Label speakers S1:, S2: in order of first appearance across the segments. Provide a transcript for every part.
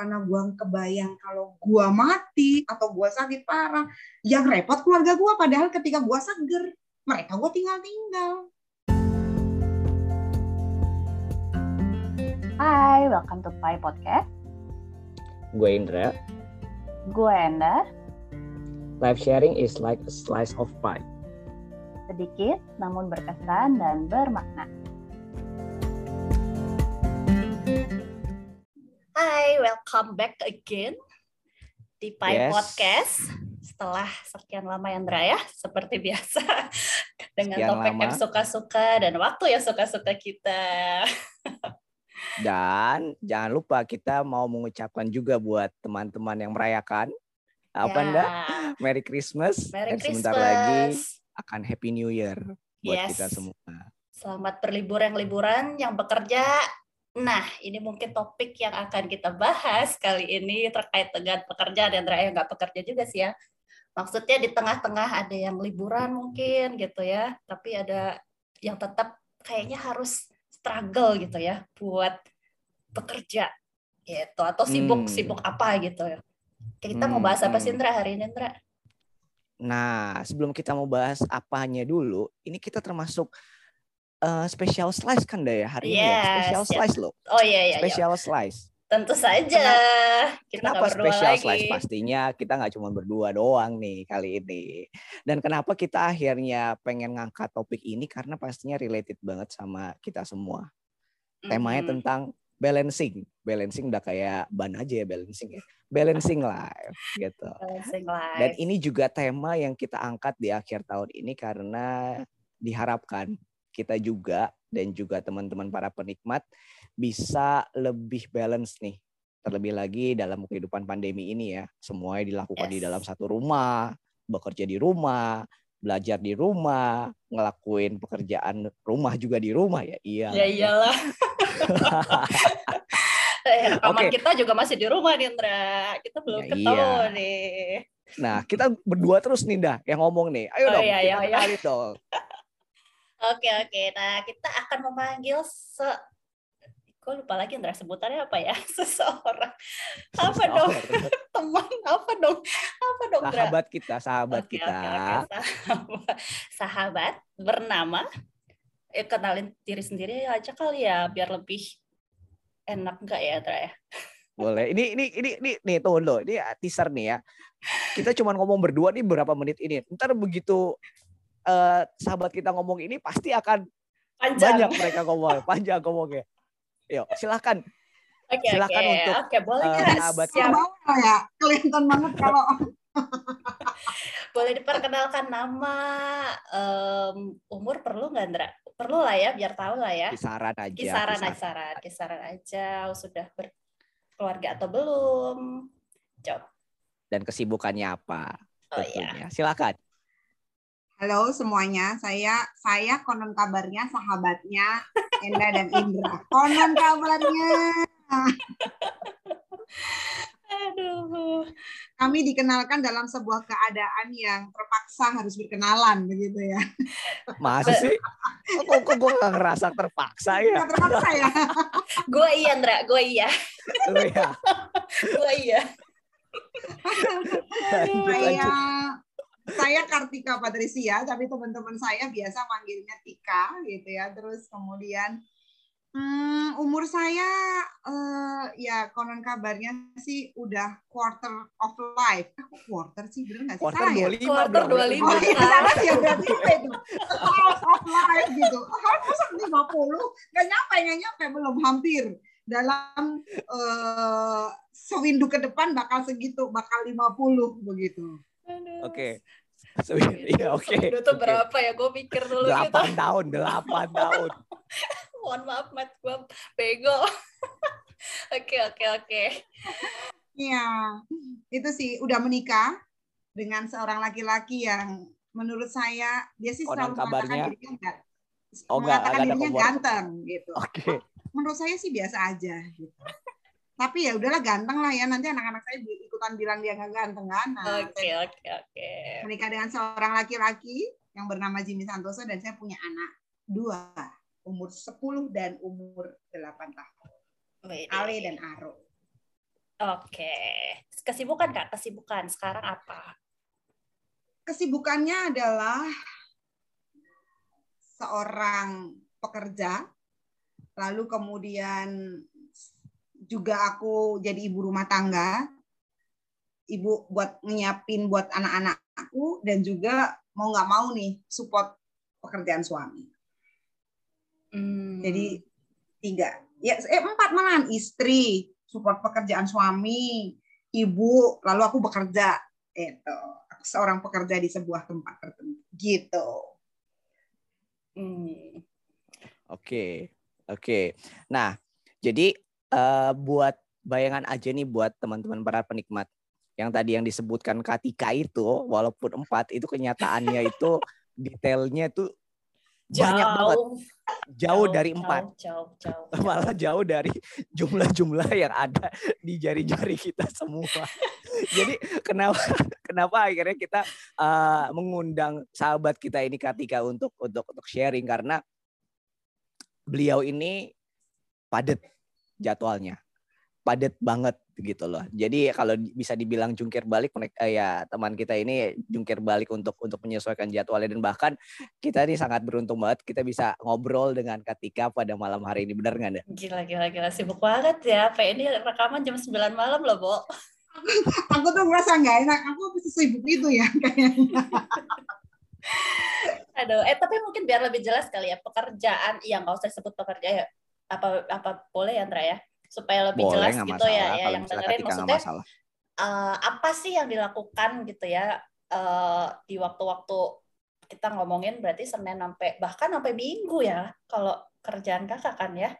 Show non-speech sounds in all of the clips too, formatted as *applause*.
S1: karena gue kebayang kalau gue mati atau gue sakit parah. Yang repot keluarga gue padahal ketika gue seger, mereka gue tinggal-tinggal.
S2: Hai, welcome to Pai Podcast.
S3: Gue Indra.
S2: Gue Enda.
S3: Live sharing is like a slice of pie.
S2: Sedikit namun berkesan dan bermakna.
S4: Hai, welcome back again di Pai
S3: Yes.
S4: Podcast. Setelah sekian lama Yandra ya, seperti biasa *laughs* dengan
S3: Sekian
S4: topik
S3: lama.
S4: yang suka-suka dan waktu yang suka-suka kita. *laughs*
S3: Dan jangan lupa kita mau mengucapkan juga buat teman-teman yang merayakan apa
S4: Ya,
S3: enggak? Merry Christmas
S4: Merry
S3: dan sebentar
S4: Christmas.
S3: lagi akan Happy New Year buat
S4: Yes.
S3: kita semua.
S4: Selamat berlibur yang liburan, yang bekerja. Nah, ini mungkin topik yang akan kita bahas kali ini terkait dengan pekerjaan Yandra yang nggak bekerja juga sih ya. Maksudnya di tengah-tengah ada yang liburan mungkin gitu ya, tapi ada yang tetap kayaknya harus struggle gitu ya buat bekerja gitu atau sibuk
S3: Hmm.
S4: sibuk apa gitu ya. Kita mau
S3: Hmm,
S4: bahas apa sih
S3: hmm.
S4: Indra hari ini Indra?
S3: Nah, sebelum kita mau bahas apanya dulu, ini kita termasuk eh, special slice kan Daya hari ini ya?
S4: Yes,
S3: Special
S4: yes.
S3: slice loh.
S4: Oh iya iya, iya.
S3: Special slice.
S4: tentu saja. Kita
S3: Kenapa
S4: nggak berdua
S3: special
S4: lagi.
S3: slice? Pastinya kita nggak cuma berdua doang nih kali ini. Dan kenapa kita akhirnya pengen ngangkat topik ini? Karena pastinya related banget sama kita semua. Temanya
S4: Mhm.
S3: tentang balancing. Balancing udah kayak ban aja ya balancing ya. Balancing life gitu.
S4: Balancing life.
S3: Dan ini juga tema yang kita angkat di akhir tahun ini karena diharapkan kita juga dan juga teman-teman para penikmat bisa lebih balance nih. Terlebih lagi dalam kehidupan pandemi ini ya. Semuanya dilakukan di
S4: Yes.
S3: dalam satu rumah, bekerja di rumah, belajar di rumah, ngelakuin pekerjaan rumah juga di rumah ya. Iya.
S4: Ya iyalah. *laughs* eh, rekaman
S3: Oke.
S4: kita juga masih di rumah nih, Indra. Kita belum
S3: Ya,
S4: ketemu
S3: iya.
S4: nih.
S3: Nah, kita berdua terus nih dah yang ngomong nih. Ayo
S4: Oh,
S3: dong,
S4: iya,
S3: kita
S4: iya, iya.
S3: dong.
S4: Oke, oke. Nah, kita akan memanggil se... Gue lupa lagi, Indra. Sebutannya apa ya? *laughs* Seseorang. Apa dong? *laughs* Teman. Apa dong? Apa dong, Indra?
S3: Sahabat kita, sahabat
S4: Oke,
S3: kita.
S4: oke, oke. Sahabat, sahabat bernama eh, kenalin diri sendiri aja kali ya biar lebih enak enggak ya Indra ya?
S3: Boleh. Ini ini ini ini nih tuh lo. Ini teaser nih ya. Kita cuma ngomong berdua nih berapa menit ini. Ntar begitu eh, sahabat kita ngomong ini pasti akan
S4: Panjang.
S3: banyak mereka ngomong, *laughs* panjang ngomongnya. Yuk, silakan.
S4: Oke,
S3: Silakan
S4: oke.
S3: untuk,
S4: Oke, boleh
S3: eh,
S4: nggak?
S3: sahabat
S4: Siap.
S1: Ya, kelihatan banget kalau *laughs*
S4: Boleh diperkenalkan nama, em, umur perlu nggak, Indra? Perlu lah ya, biar tahu lah ya.
S3: Kisaran aja.
S4: Kisaran, kisaran, kisaran aja. Sudah berkeluarga atau belum? Jawab.
S3: Dan kesibukannya apa?
S4: Oh iya.
S3: Silakan.
S1: Halo semuanya, saya saya konon kabarnya sahabatnya Enda dan Indra. Konon kabarnya.
S4: Aduh.
S1: Kami dikenalkan dalam sebuah keadaan yang terpaksa harus berkenalan begitu ya.
S3: Masa sih? Kok, kok gue gak ngerasa terpaksa ya?
S1: Nggak terpaksa ya.
S4: Gue iya, Indra. Gue iya.
S3: Lu ya.
S4: Gue iya.
S3: Lanjut,
S1: saya. Saya Kartika Patricia, tapi teman-teman saya biasa manggilnya Tika gitu ya. Terus kemudian hmm, umur saya eh, ya konon kabarnya sih udah quarter of life. Aku quarter sih bener nggak sih?
S3: Quarter
S1: ya?
S3: 25
S4: Quarter
S3: bro.
S4: 25.
S1: Oh, iya, salah ya berarti itu? Half of life gitu. Half masa 50? Gak nyampe, gak nyampe, belum hampir. Dalam eh, sewindu ke depan bakal segitu, bakal 50 begitu.
S4: Aduh.
S3: Oke. *laughs* So, Iya, oke.
S4: Itu tuh
S3: Oke.
S4: berapa ya? Gue pikir dulu gitu.
S3: Delapan tahun, delapan *laughs* tahun.
S4: Mohon maaf, Mat. Gue bego. *laughs* Oke, oke, oke.
S1: Iya, itu sih udah menikah dengan seorang laki-laki yang menurut saya dia sih
S3: Konon
S1: selalu
S3: kabarnya-
S1: mengatakan dirinya
S3: Oh, enggak,
S1: mengatakan
S3: enggak
S1: dirinya
S3: kompor.
S1: ganteng gitu.
S3: Oke.
S1: Menurut saya sih biasa aja gitu. Tapi ya udahlah ganteng lah ya nanti anak-anak saya ikutan bilang dia nggak ganteng kan. Nah,
S4: Oke, oke, oke.
S1: menikah dengan seorang laki-laki yang bernama Jimmy Santoso dan saya punya anak dua umur 10 dan umur 8 tahun.
S4: Wih,
S1: Ale dan Aro.
S4: Oke. Kesibukan Kak, kesibukan sekarang apa?
S1: Kesibukannya adalah seorang pekerja, lalu kemudian juga aku jadi ibu rumah tangga, ibu buat nyiapin buat anak-anak aku dan juga mau nggak mau nih support pekerjaan suami.
S4: Hmm.
S1: Jadi tiga, ya eh, empat malahan istri, support pekerjaan suami, ibu, lalu aku bekerja. Itu aku seorang pekerja di sebuah tempat tertentu. Gitu.
S4: Hmm.
S3: Oke, oke. Nah, jadi uh, buat bayangan aja nih buat teman-teman para penikmat. Yang tadi yang disebutkan Katika itu, walaupun empat itu kenyataannya *laughs* itu detailnya tuh banyak banget, jauh, jauh dari empat,
S4: jauh, jauh,
S3: jauh, *laughs* malah jauh dari jumlah-jumlah yang ada di jari-jari kita semua. *laughs* Jadi kenapa kenapa akhirnya kita uh, mengundang sahabat kita ini Katika untuk untuk untuk sharing? Karena beliau ini padat jadwalnya. Padat banget gitu loh. Jadi kalau bisa dibilang jungkir balik eh, ya teman kita ini jungkir balik untuk untuk menyesuaikan jadwalnya dan bahkan kita ini sangat beruntung banget kita bisa ngobrol dengan Katika pada malam hari ini benar nggak?
S4: Gila gila gila sibuk banget ya. Pak ini rekaman jam 9 malam loh, Bo.
S1: aku tuh merasa nggak enak. Aku bisa sibuk itu ya *laughs* kayaknya.
S4: Aduh, eh tapi mungkin biar lebih jelas kali ya pekerjaan yang nggak usah sebut pekerja ya apa apa boleh ya Andra ya? Supaya lebih
S3: boleh,
S4: jelas gitu ya ya yang dengerin maksudnya uh, apa sih yang dilakukan gitu ya uh, di waktu-waktu kita ngomongin berarti Senin sampai bahkan sampai Minggu ya kalau kerjaan kakak kan ya?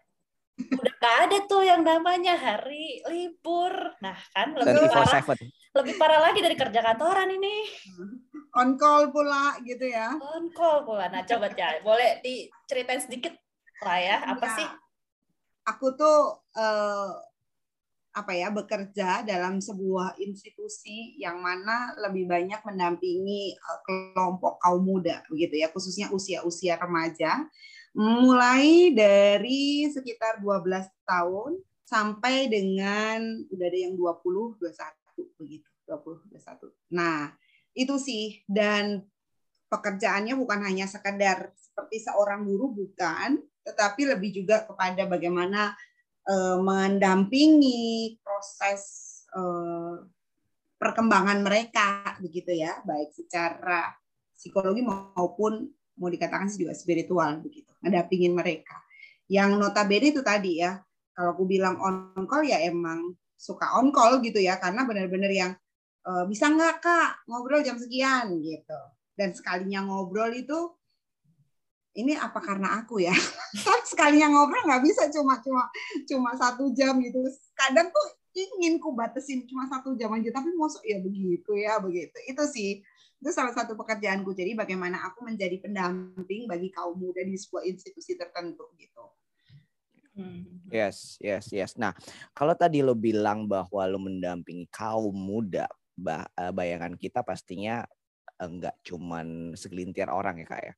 S4: Udah gak ada tuh yang namanya hari libur. Nah kan lebih parah lebih parah lagi dari kerja kantoran ini.
S1: On call pula gitu ya.
S4: On call pula. Nah coba ya boleh diceritain sedikit lah ya apa ya. sih
S1: aku tuh uh, apa ya bekerja dalam sebuah institusi yang mana lebih banyak mendampingi uh, kelompok kaum muda begitu ya khususnya usia-usia remaja mulai dari sekitar 12 tahun sampai dengan udah ada yang 20 21 begitu 20 21. Nah, itu sih dan pekerjaannya bukan hanya sekedar seperti seorang guru bukan, tetapi lebih juga kepada bagaimana uh, mendampingi proses uh, perkembangan mereka begitu ya, baik secara psikologi maupun mau dikatakan juga spiritual begitu, mendampingin mereka. Yang notabene itu tadi ya, kalau aku bilang on call ya emang suka on call gitu ya, karena benar-benar yang uh, bisa nggak kak ngobrol jam sekian gitu. Dan sekalinya ngobrol itu ini apa karena aku ya? *laughs* Kan sekalinya ngobrol nggak bisa cuma cuma cuma satu jam gitu. Kadang tuh ingin ku batasin cuma satu jam aja tapi masuk ya begitu ya begitu. Itu sih itu salah satu pekerjaanku. Jadi bagaimana aku menjadi pendamping bagi kaum muda di sebuah institusi tertentu gitu.
S3: Hmm. yes yes yes. Nah kalau tadi lo bilang bahwa lo mendampingi kaum muda eh, bayangan kita pastinya enggak eh, cuman segelintir orang ya kak ya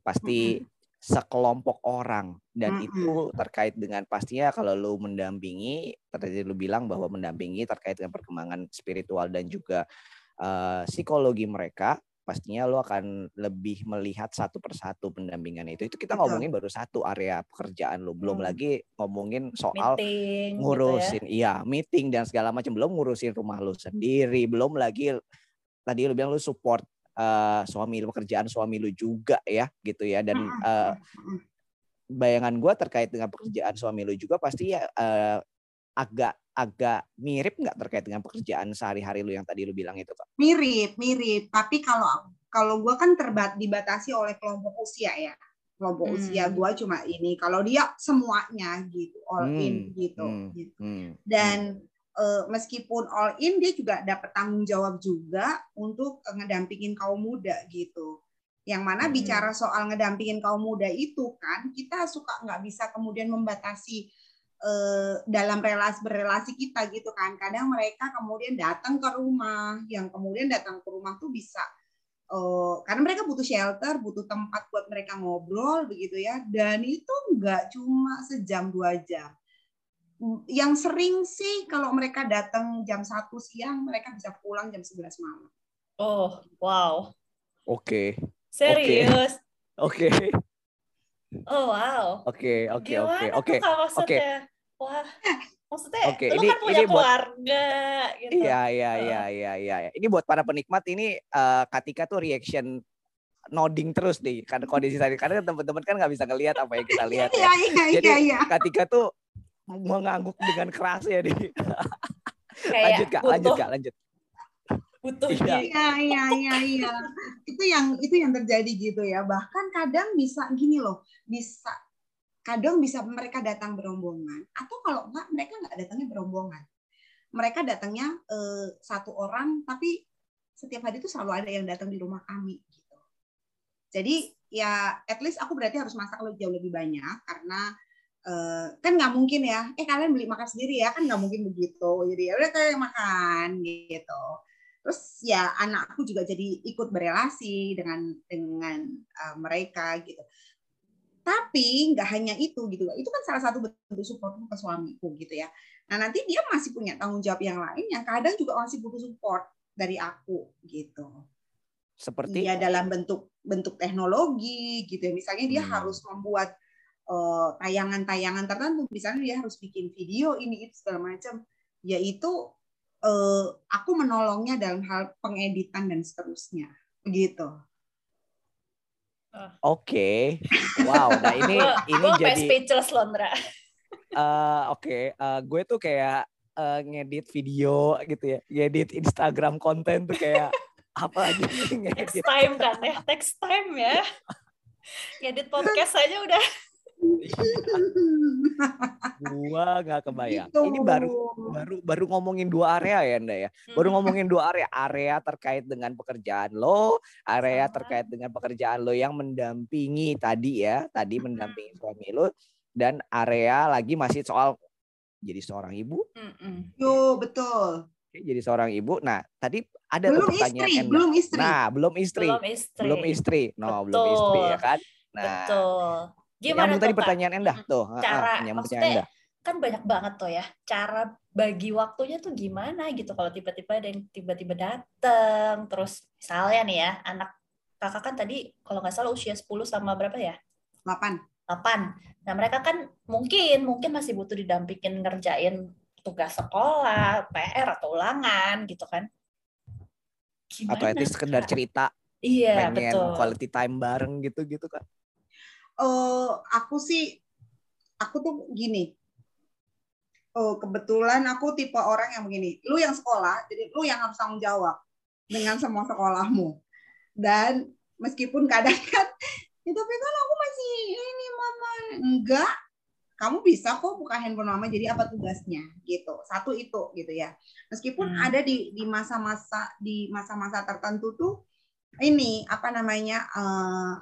S3: pasti mm-hmm. sekelompok orang dan mm-hmm. itu terkait dengan pastinya kalau lu mendampingi tadi lu bilang bahwa mendampingi terkait dengan perkembangan spiritual dan juga uh, psikologi mereka pastinya lo akan lebih melihat satu persatu pendampingan itu. Itu kita ngomongin baru satu area pekerjaan lo, belum hmm. lagi ngomongin soal meeting, ngurusin, gitu ya? iya meeting dan segala macam, belum ngurusin rumah lo sendiri, belum lagi tadi lo bilang lo support uh, suami lu pekerjaan suami lu juga ya gitu ya dan uh, bayangan gue terkait dengan pekerjaan suami lu juga pasti ya uh, agak agak mirip nggak terkait dengan pekerjaan sehari-hari lu yang tadi lu bilang itu kak?
S1: Mirip, mirip. Tapi kalau kalau gue kan terbat dibatasi oleh kelompok usia ya. Kelompok hmm. usia gue cuma ini. Kalau dia semuanya gitu, all hmm. in gitu. Hmm. gitu. Hmm. Dan uh, meskipun all in dia juga dapat tanggung jawab juga untuk ngedampingin kaum muda gitu. Yang mana hmm. bicara soal ngedampingin kaum muda itu kan kita suka nggak bisa kemudian membatasi uh, dalam relasi berrelasi kita gitu kan. Kadang mereka kemudian datang ke rumah, yang kemudian datang ke rumah tuh bisa uh, karena mereka butuh shelter, butuh tempat buat mereka ngobrol begitu ya. Dan itu nggak cuma sejam dua jam yang sering sih kalau mereka datang jam 1 siang mereka bisa pulang jam 11 malam.
S4: Oh, wow.
S3: Oke.
S4: Serius?
S3: Oke.
S4: Oh, wow.
S3: Oke, oke, oke, oke.
S4: Maksudnya? Wah, maksudnya
S3: Oke,
S4: lu
S3: ini-
S4: kan punya
S3: ini buat-
S4: keluarga gitu.
S3: Iya, iya, iya, iya, iya. Ini buat para penikmat ini eh, Katika tuh reaction nodding terus nih. Karena kondisi tadi karena teman-teman kan nggak bisa ngelihat apa yang kita lihat
S1: Iya
S3: ya.
S1: iya
S3: Jadi
S1: iya iya.
S3: Katika tuh mengangguk dengan keras ya.
S4: Kayak
S3: lanjut kak, lanjut kak, lanjut.
S4: butuh
S3: Iya.
S4: di-
S1: Iya iya iya iya. Itu yang itu yang terjadi gitu ya. Bahkan kadang bisa gini loh, bisa kadang bisa mereka datang berombongan atau kalau enggak mereka nggak datangnya berombongan. Mereka datangnya eh, satu orang tapi setiap hari itu selalu ada yang datang di rumah kami gitu. Jadi ya at least aku berarti harus masak lebih jauh lebih banyak karena eh, kan nggak mungkin ya. Eh kalian beli makan sendiri ya kan nggak mungkin begitu. Jadi ya udah kayak makan gitu. Terus ya anakku juga jadi ikut berelasi dengan dengan uh, mereka gitu. Tapi nggak hanya itu gitu. Itu kan salah satu bentuk support ke suamiku gitu ya. Nah nanti dia masih punya tanggung jawab yang lain yang kadang juga masih butuh support dari aku gitu.
S3: Seperti
S1: Iya dalam bentuk bentuk teknologi gitu ya. Misalnya dia
S3: Hmm.
S1: harus membuat eh, tayangan-tayangan tertentu. Misalnya dia harus bikin video ini itu segala macam. Yaitu eh, aku menolongnya dalam hal pengeditan dan seterusnya. Begitu.
S3: Oke. Wow, nah ini
S4: Gua-
S3: ini
S4: gua
S3: jadi
S4: speechless Londra.
S3: eh, oke, eh, gue tuh kayak eh, ngedit video gitu ya. Ngedit Instagram konten tuh kayak *laughs* apa aja ngedit.
S4: time kan ya, next time ya. Ngedit podcast aja udah.
S3: Gua nggak kebayang.
S1: Gitu.
S3: Ini baru baru baru ngomongin dua area ya, Nda ya. Baru ngomongin dua area, area terkait dengan pekerjaan lo, area terkait dengan pekerjaan lo yang mendampingi tadi ya, tadi mendampingi suami lo dan area lagi masih soal jadi seorang ibu.
S1: Yo betul.
S3: Oke, jadi seorang ibu. Nah, tadi ada tuh
S1: Belum
S3: pertanyaan
S1: istri,
S3: Enda.
S1: belum istri.
S3: Nah, belum istri.
S4: Belum istri.
S3: Belum istri. No, belum istri ya
S4: Betul.
S3: kan? Nah,
S4: Betul. Gimana
S3: nyambung tadi
S4: tuh, Kak?
S3: pertanyaan Enda
S4: Mm-mm.
S3: tuh.
S4: Cara,
S3: nyambung
S4: maksudnya
S3: pertanyaan Enda.
S4: kan banyak banget tuh ya cara bagi waktunya tuh gimana gitu kalau tiba-tiba ada yang tiba-tiba datang terus misalnya nih ya anak kakak kan tadi kalau nggak salah usia 10 sama berapa ya
S1: 8.
S4: 8 nah mereka kan mungkin mungkin masih butuh didampingin ngerjain tugas sekolah PR atau ulangan gitu kan gimana
S3: Atau at least sekedar cerita
S4: iya
S3: pengen
S4: betul
S3: quality time bareng gitu-gitu kan.
S1: Eh, aku sih aku tuh gini. Oh, kebetulan aku tipe orang yang begini. Lu yang sekolah, jadi lu yang harus tanggung jawab dengan semua sekolahmu. Dan meskipun kadang kan, ya tapi kan aku masih ini mama enggak. Kamu bisa kok buka handphone mama. Jadi apa tugasnya gitu. Satu itu gitu ya. Meskipun
S4: Hmm.
S1: ada di di masa-masa di masa-masa tertentu tuh ini apa namanya eh,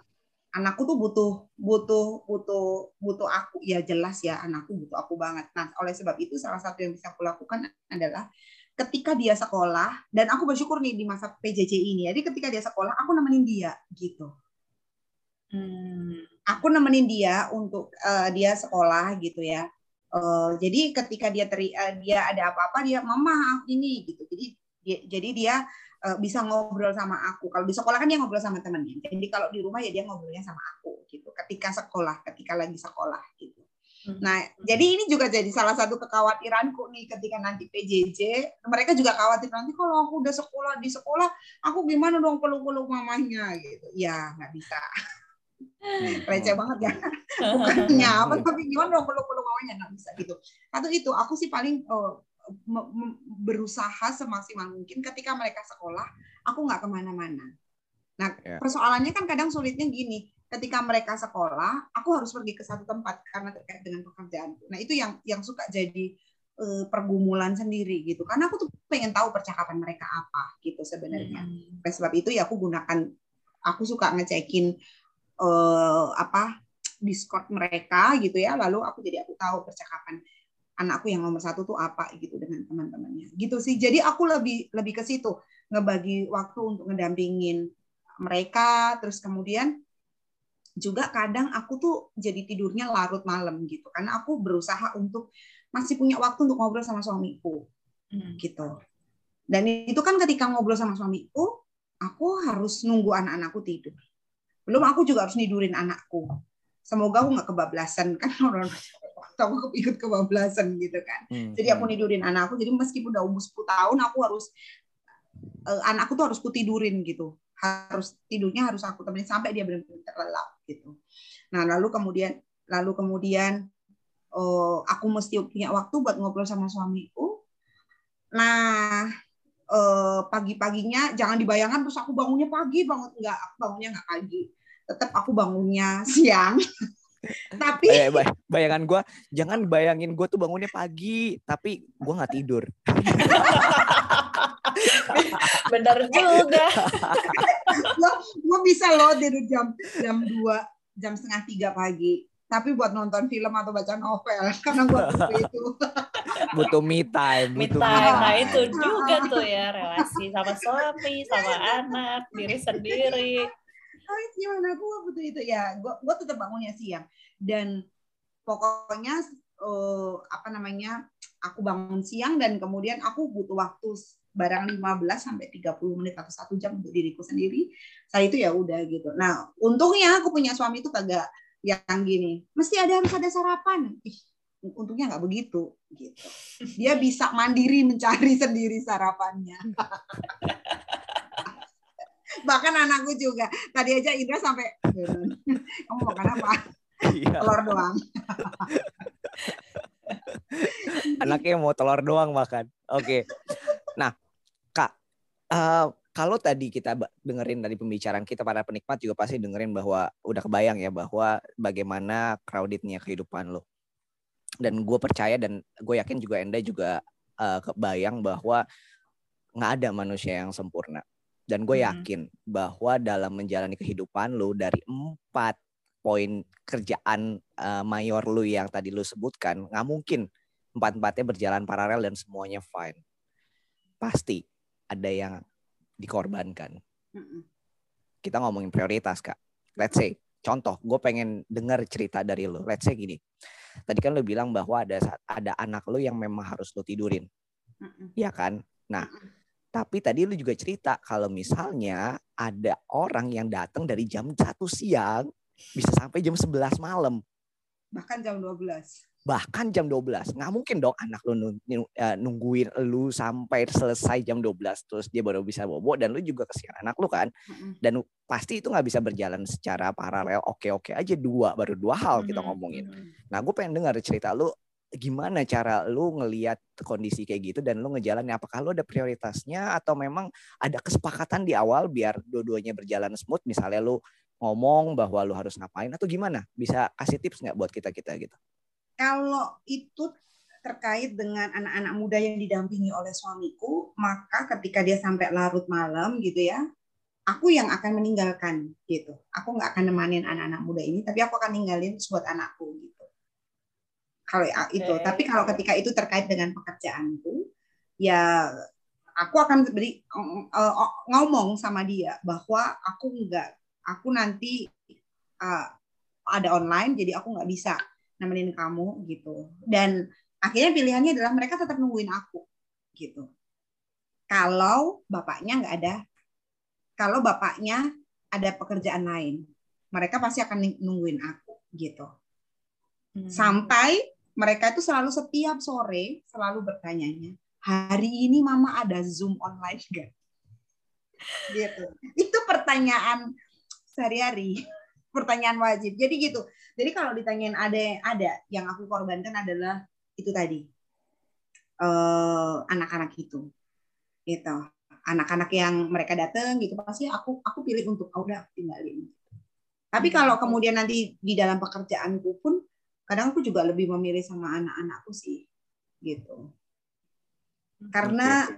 S1: anakku tuh butuh butuh butuh butuh aku. Ya jelas ya anakku butuh aku banget. Nah oleh sebab itu salah satu yang bisa aku lakukan adalah ketika dia sekolah dan aku bersyukur nih di masa PJJ ini jadi ketika dia sekolah aku nemenin dia gitu.
S4: Hmm.
S1: aku nemenin dia untuk eh, dia sekolah gitu ya. Eh, jadi ketika dia teri, eh, dia ada apa-apa dia mama ini gitu. Jadi dia, jadi dia eh, bisa ngobrol sama aku. Kalau di sekolah kan dia ngobrol sama temannya jadi kalau di rumah ya dia ngobrolnya sama aku gitu. Ketika sekolah ketika lagi sekolah gitu.
S4: Hmm.
S1: nah jadi ini juga jadi salah satu kekhawatiranku nih ketika nanti PJJ mereka juga khawatir nanti kalau aku udah sekolah di sekolah aku gimana dong peluk-peluk mamanya gitu. Ya nggak bisa.
S3: Hmm.
S1: receh banget ya. *laughs* Bukannya apa tapi gimana dong peluk peluk mamanya nggak bisa gitu. Atau itu aku sih paling me- berusaha semaksimal mungkin ketika mereka sekolah aku nggak ke mana-mana. Nah
S3: Ya.
S1: persoalannya kan kadang sulitnya gini ketika mereka sekolah aku harus pergi ke satu tempat karena terkait dengan pekerjaan nah itu yang yang suka jadi eh, pergumulan sendiri gitu. Karena aku tuh pengen tahu percakapan mereka apa gitu sebenarnya.
S4: Hmm.
S1: oleh sebab itu ya aku gunakan aku suka ngecekin eh, apa Discord mereka gitu ya. Lalu aku jadi aku tahu percakapan anakku yang nomor satu tuh apa gitu dengan teman-temannya gitu sih jadi aku lebih lebih ke situ ngebagi waktu untuk ngedampingin mereka terus kemudian juga kadang aku tuh jadi tidurnya larut malam gitu karena aku berusaha untuk masih punya waktu untuk ngobrol sama suamiku
S4: Hmm.
S1: gitu. Dan itu kan ketika ngobrol sama suamiku, aku harus nunggu anak-anakku tidur. Belum aku juga harus nidurin anakku. Semoga aku nggak kebablasan kan *laughs* orang aku *laughs* ikut kebablasan gitu kan.
S3: Hmm,
S1: Jadi aku
S3: hmm.
S1: nidurin anakku. Jadi meskipun udah umur 10 tahun, aku harus eh, anakku tuh harus kutidurin gitu. Harus tidurnya harus aku temenin sampai dia benar-benar terlelap gitu. Nah lalu kemudian lalu kemudian eh, aku mesti punya waktu buat ngobrol sama suamiku. Nah eh, pagi-paginya jangan dibayangkan terus aku bangunnya pagi banget enggak aku bangunnya nggak pagi tetap aku bangunnya *laughs* siang tapi
S3: Bay- bay- bayangan gue jangan bayangin gue tuh bangunnya pagi tapi gue nggak tidur *laughs*
S4: Benar juga. *laughs*
S1: gue bisa loh dari jam jam 2 jam setengah tiga pagi tapi buat nonton film atau baca novel *laughs* karena gue butuh itu
S3: butuh me time
S4: Me
S3: butuh
S4: time. Nah itu juga tuh ya relasi sama suami, sama anak, diri sendiri.
S1: Tapi gimana gue butuh itu. Ya gue gue tetap bangunnya siang. Dan pokoknya eh, apa namanya aku bangun siang dan kemudian aku butuh waktu barang 15 sampai 30 menit atau satu jam untuk diriku sendiri. Saya itu ya udah gitu. Nah untungnya aku punya suami itu kagak yang gini mesti ada harus ada sarapan. Ih untungnya nggak begitu gitu. Dia bisa mandiri mencari *laughs* sendiri sarapannya *laughs* bahkan anakku juga. Tadi aja Indra sampai kamu makan apa?
S3: Iya,
S1: telur doang.
S3: Anaknya mau telur doang makan. Oke. Nah kak eh, kalau tadi kita dengerin dari pembicaraan kita para penikmat juga pasti dengerin bahwa udah kebayang ya bahwa bagaimana crowdednya kehidupan lo. Dan gue percaya dan gue yakin juga Enda juga eh, kebayang bahwa nggak ada manusia yang sempurna dan gue
S4: Hmm.
S3: yakin bahwa dalam menjalani kehidupan lo dari empat poin kerjaan eh, mayor lu yang tadi lu sebutkan nggak mungkin empat empatnya berjalan paralel dan semuanya fine. Pasti ada yang dikorbankan. Kita ngomongin prioritas kak. Let's say contoh gue pengen dengar cerita dari lu. Let's say gini tadi kan lu bilang bahwa ada ada anak lu yang memang harus lu tidurin.
S1: Mm-mm.
S3: ya kan? Nah tapi tadi lu juga cerita kalau misalnya ada orang yang datang dari jam satu siang bisa sampai jam 11 malam.
S1: Bahkan jam 12
S3: bahkan jam 12 nggak mungkin dong anak lu eh, nungguin lu sampai selesai jam 12 terus dia baru bisa bobo dan lu juga kesian anak lu kan. Dan pasti itu nggak bisa berjalan secara paralel. Oke oke aja dua baru dua hal kita ngomongin. nah gue pengen dengar cerita lu gimana cara lu ngelihat kondisi kayak gitu dan lu ngejalanin? Apakah lu ada prioritasnya atau memang ada kesepakatan di awal biar dua-duanya berjalan smooth? Misalnya lu ngomong bahwa lu harus ngapain atau gimana? Bisa kasih tips nggak buat kita kita gitu?
S1: Kalau itu terkait dengan anak-anak muda yang didampingi oleh suamiku maka ketika dia sampai larut malam gitu ya aku yang akan meninggalkan gitu. Aku nggak akan nemanin anak-anak muda ini tapi aku akan ninggalin buat anakku gitu kalau ya- itu. Tapi kalau ketika itu terkait dengan pekerjaanku ya aku akan beri eh, ngomong sama dia bahwa aku nggak aku nanti eh, ada online jadi aku nggak bisa nemenin kamu gitu. Dan akhirnya pilihannya adalah mereka tetap nungguin aku gitu. Kalau bapaknya nggak ada kalau bapaknya ada pekerjaan lain mereka pasti akan nungguin aku gitu.
S4: Hmm.
S1: sampai mereka itu selalu setiap sore selalu bertanyanya hari ini mama ada zoom online gak gitu. Itu pertanyaan sehari-hari pertanyaan wajib. Jadi gitu. Jadi kalau ditanyain ada ada yang aku korbankan adalah itu tadi eh, anak-anak itu. Gitu. Anak-anak yang mereka datang gitu pasti aku aku pilih untuk oh, udah tinggalin. Tapi kalau kemudian nanti di dalam pekerjaanku pun kadang aku juga lebih memilih sama anak-anakku sih gitu. Karena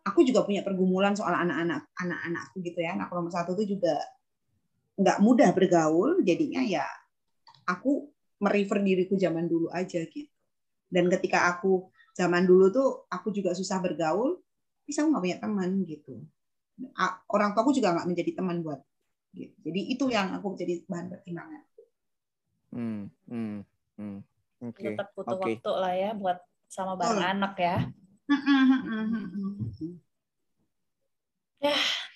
S1: aku juga punya pergumulan soal anak-anak anak-anakku gitu ya. Anak nomor satu itu juga nggak mudah bergaul jadinya ya aku merefer diriku zaman dulu aja gitu. Dan ketika aku zaman dulu tuh aku juga susah bergaul bisa aku nggak punya teman gitu. Orang tuaku juga nggak menjadi teman buat gitu. Jadi itu yang aku jadi bahan pertimbangan
S3: Hmm, hmm, hmm. Oke.
S4: tetap butuh
S3: Oke.
S4: waktu lah ya buat sama bareng
S1: Betul.
S4: anak ya.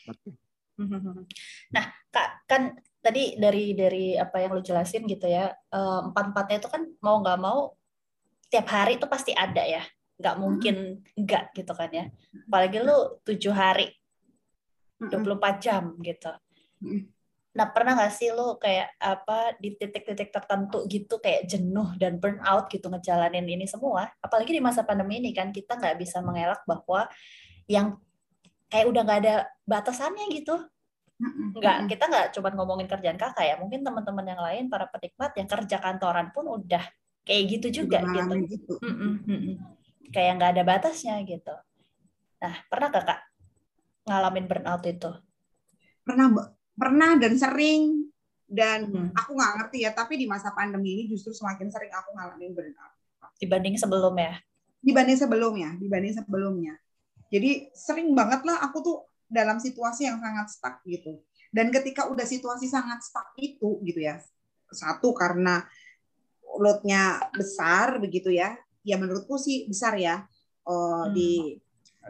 S3: Oke. *laughs*
S4: Nah, Kak, kan tadi dari dari apa yang lu jelasin gitu ya, eh, empat-empatnya itu kan mau nggak mau tiap hari itu pasti ada ya. Nggak mungkin enggak gitu kan ya. Apalagi lu tujuh hari, 24 jam gitu. Nah, pernah nggak sih lu kayak apa di titik-titik tertentu gitu kayak jenuh dan burnout gitu ngejalanin ini semua? Apalagi di masa pandemi ini kan kita nggak bisa mengelak bahwa yang kayak udah nggak ada batasannya gitu. Nggak, kita nggak cuma ngomongin kerjaan kakak ya. Mungkin teman-teman yang lain, para penikmat yang kerja kantoran pun udah kayak gitu juga gitu.
S1: Ngalamin gitu.
S4: Mm-mm. Kayak nggak ada batasnya gitu. Nah, pernah kakak ngalamin burnout itu?
S1: Pernah. Pernah dan sering dan
S4: Hmm.
S1: aku nggak ngerti ya, tapi di masa pandemi ini justru semakin sering aku ngalamin burnout.
S4: Dibanding sebelumnya?
S1: dibanding sebelumnya, dibanding sebelumnya. Jadi sering banget lah aku tuh dalam situasi yang sangat stuck gitu. Dan ketika udah situasi sangat stuck itu gitu ya, satu karena loadnya besar begitu ya, ya menurutku sih besar ya eh,
S4: Hmm.
S1: di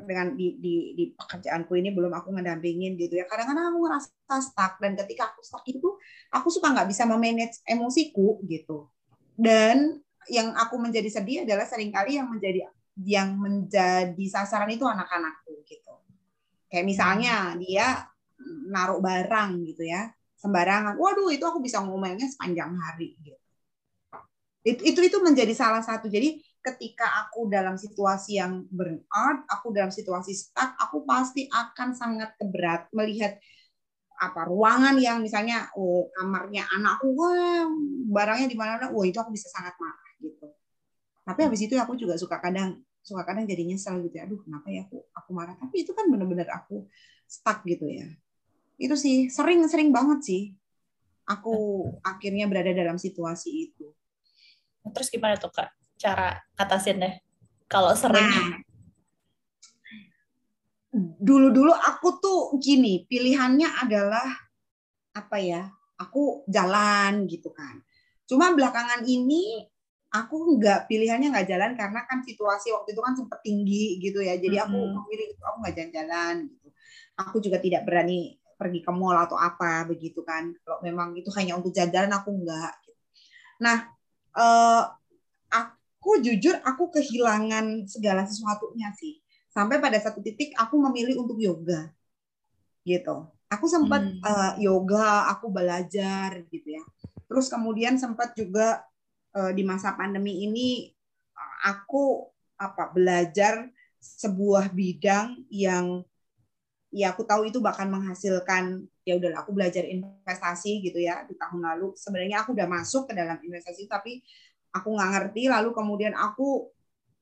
S1: dengan di, di di pekerjaanku ini belum aku ngedampingin gitu ya. Kadang-kadang aku ngerasa stuck dan ketika aku stuck itu aku suka nggak bisa memanage emosiku gitu. Dan yang aku menjadi sedih adalah sering kali yang menjadi yang menjadi sasaran itu anak-anakku gitu. Kayak misalnya dia naruh barang gitu ya sembarangan. Waduh itu aku bisa ngomelnya sepanjang hari gitu. Itu itu, itu menjadi salah satu. Jadi ketika aku dalam situasi yang burnout, aku dalam situasi stuck, aku pasti akan sangat keberat melihat apa ruangan yang misalnya oh kamarnya anakku wah barangnya di mana wah itu aku bisa sangat marah gitu. Tapi habis itu aku juga suka kadang suka kadang jadi nyesel gitu ya aduh kenapa ya aku aku marah? Tapi itu kan benar-benar aku stuck gitu ya. Itu sih sering sering banget sih aku akhirnya berada dalam situasi itu.
S4: Terus gimana tuh kak cara atasinnya? Kalau sering
S1: Nah, dulu-dulu aku tuh gini, pilihannya adalah apa ya? Aku jalan gitu kan. Cuma belakangan ini aku nggak pilihannya nggak jalan karena kan situasi waktu itu kan sempat tinggi gitu ya. Jadi aku memilih aku nggak jalan-jalan gitu. Aku juga tidak berani pergi ke mall atau apa begitu kan. Kalau memang itu hanya untuk jalan aku nggak. Gitu. Nah, eh, aku jujur aku kehilangan segala sesuatunya sih. Sampai pada satu titik aku memilih untuk yoga gitu. Aku sempat
S4: Hmm.
S1: eh, yoga aku belajar gitu ya. Terus kemudian sempat juga eh, di masa pandemi ini aku apa belajar sebuah bidang yang ya aku tahu itu bahkan menghasilkan ya udah aku belajar investasi gitu ya di tahun lalu. Sebenarnya aku udah masuk ke dalam investasi tapi aku nggak ngerti lalu kemudian aku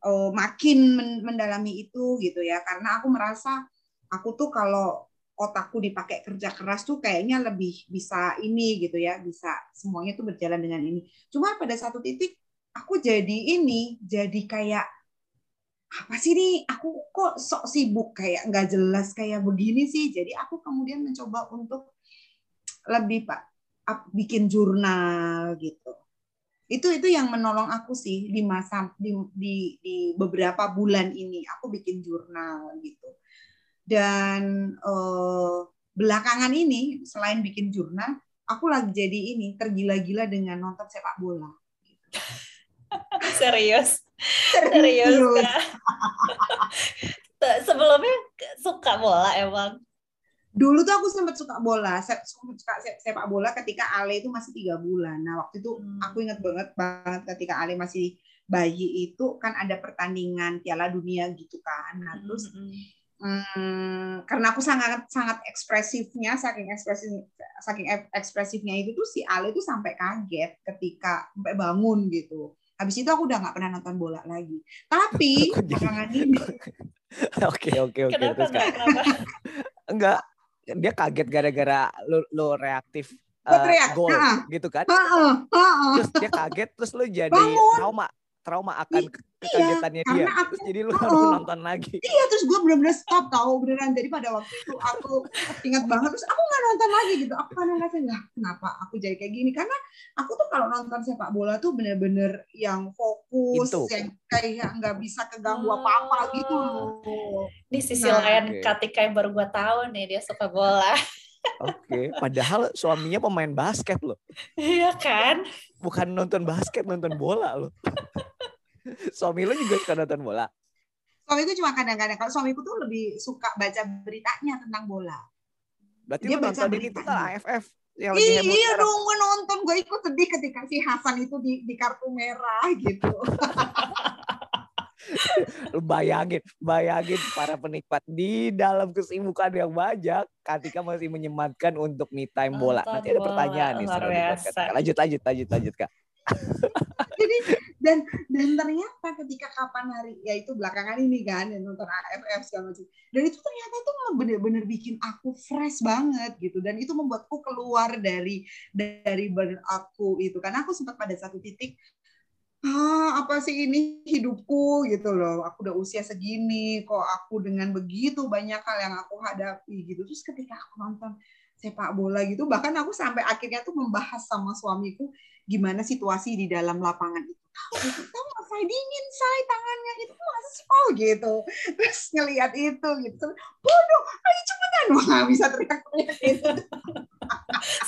S1: eh, makin men- mendalami itu gitu ya. Karena aku merasa aku tuh kalau otakku dipakai kerja keras tuh kayaknya lebih bisa ini gitu ya bisa semuanya tuh berjalan dengan ini. Cuma pada satu titik aku jadi ini jadi kayak apa sih nih aku kok sok sibuk? Kayak nggak jelas kayak begini sih. Jadi aku kemudian mencoba untuk lebih pak bikin jurnal gitu itu itu yang menolong aku sih di masa di, di di beberapa bulan ini. Aku bikin jurnal gitu. Dan eh, belakangan ini selain bikin jurnal aku lagi jadi ini tergila-gila dengan nonton sepak bola. *laughs*
S4: Serius, serius. *laughs* Tuh, Sebelumnya suka bola emang.
S1: Dulu tuh aku sempat suka bola suka se- sepak bola ketika Ale itu masih tiga bulan nah waktu itu
S4: Hmm.
S1: aku ingat banget banget ketika Ale masih bayi itu kan ada pertandingan Piala Dunia gitu kan nah terus
S4: Mm-mm.
S1: Hmm, karena aku sangat sangat ekspresifnya, saking ekspresif saking ek- ekspresifnya itu tuh si Ale tuh sampai kaget ketika sampai bangun gitu. Habis itu aku udah nggak pernah nonton bola lagi. Tapi *laughs* belakangan ini *laughs*
S3: Oke oke oke terus.
S4: Kenapa?
S3: enggak *laughs* dia kaget gara-gara lu, lu reaktif
S1: teriak,
S3: gol
S1: "Ah."
S3: gitu kan
S1: Heeh, heeh.
S3: terus dia kaget terus lu jadi
S1: Bangun.
S3: trauma trauma akan
S1: Iya,
S3: kekagetannya dia.
S1: karena aku-
S3: Terus jadi lu
S1: Oh,
S3: harus
S1: oh.
S3: nonton lagi.
S1: Iya terus gue bener-bener stop tahu beneran jadi pada waktu itu aku ingat banget terus aku nggak nonton lagi gitu aku kadang ngerasa lah kenapa aku jadi kayak gini karena aku tuh kalau nonton sepak bola tuh bener-bener yang fokus
S3: Itu.
S1: yang kayak nggak bisa keganggu apa-apa gitu loh.
S4: Di sisi
S1: Nah,
S4: lain. Katika yang baru gue tahu nih dia suka bola.
S3: Oke, padahal suaminya pemain basket loh.
S4: Iya kan?
S3: Bukan nonton basket, nonton bola loh. *laughs* Suami lu juga suka nonton bola.
S1: Suamiku cuma kadang-kadang kalau suamiku tuh lebih suka baca beritanya tentang bola.
S3: Berarti
S1: Dia baca beritanya.
S3: AFF yang lagi heboh
S1: Iya
S3: sekarang.
S1: dong, gue nonton, gue ikut sedih ketika si Hasan itu di, di kartu merah gitu. *laughs*
S3: Lu bayangin, bayangin para penikmat di dalam kesibukan yang banyak, Katika masih menyematkan untuk me time bola. Nanti ada
S4: bola,
S3: pertanyaan nih. Lanjut, lanjut, lanjut, lanjut kak.
S1: Jadi dan dan ternyata ketika kapan hari ya itu belakangan ini kan yang nonton AFF segala macam. Dan itu ternyata tuh bener-bener bikin aku fresh banget gitu. Dan itu membuatku keluar dari dari burn aku itu. Karena aku sempat pada satu titik ah apa sih ini hidupku? Gitu loh. Aku udah usia segini kok aku dengan begitu banyak hal yang aku hadapi gitu. Terus ketika aku nonton sepak bola gitu bahkan aku sampai akhirnya tuh membahas sama suamiku gimana situasi di dalam lapangan itu? Tahu gitu tahu saya dingin saya tangannya itu masa sih oh gitu. Terus ngelihat itu gitu. Bodoh ayo cepetan. Wah nggak bisa teriak-teriak gitu.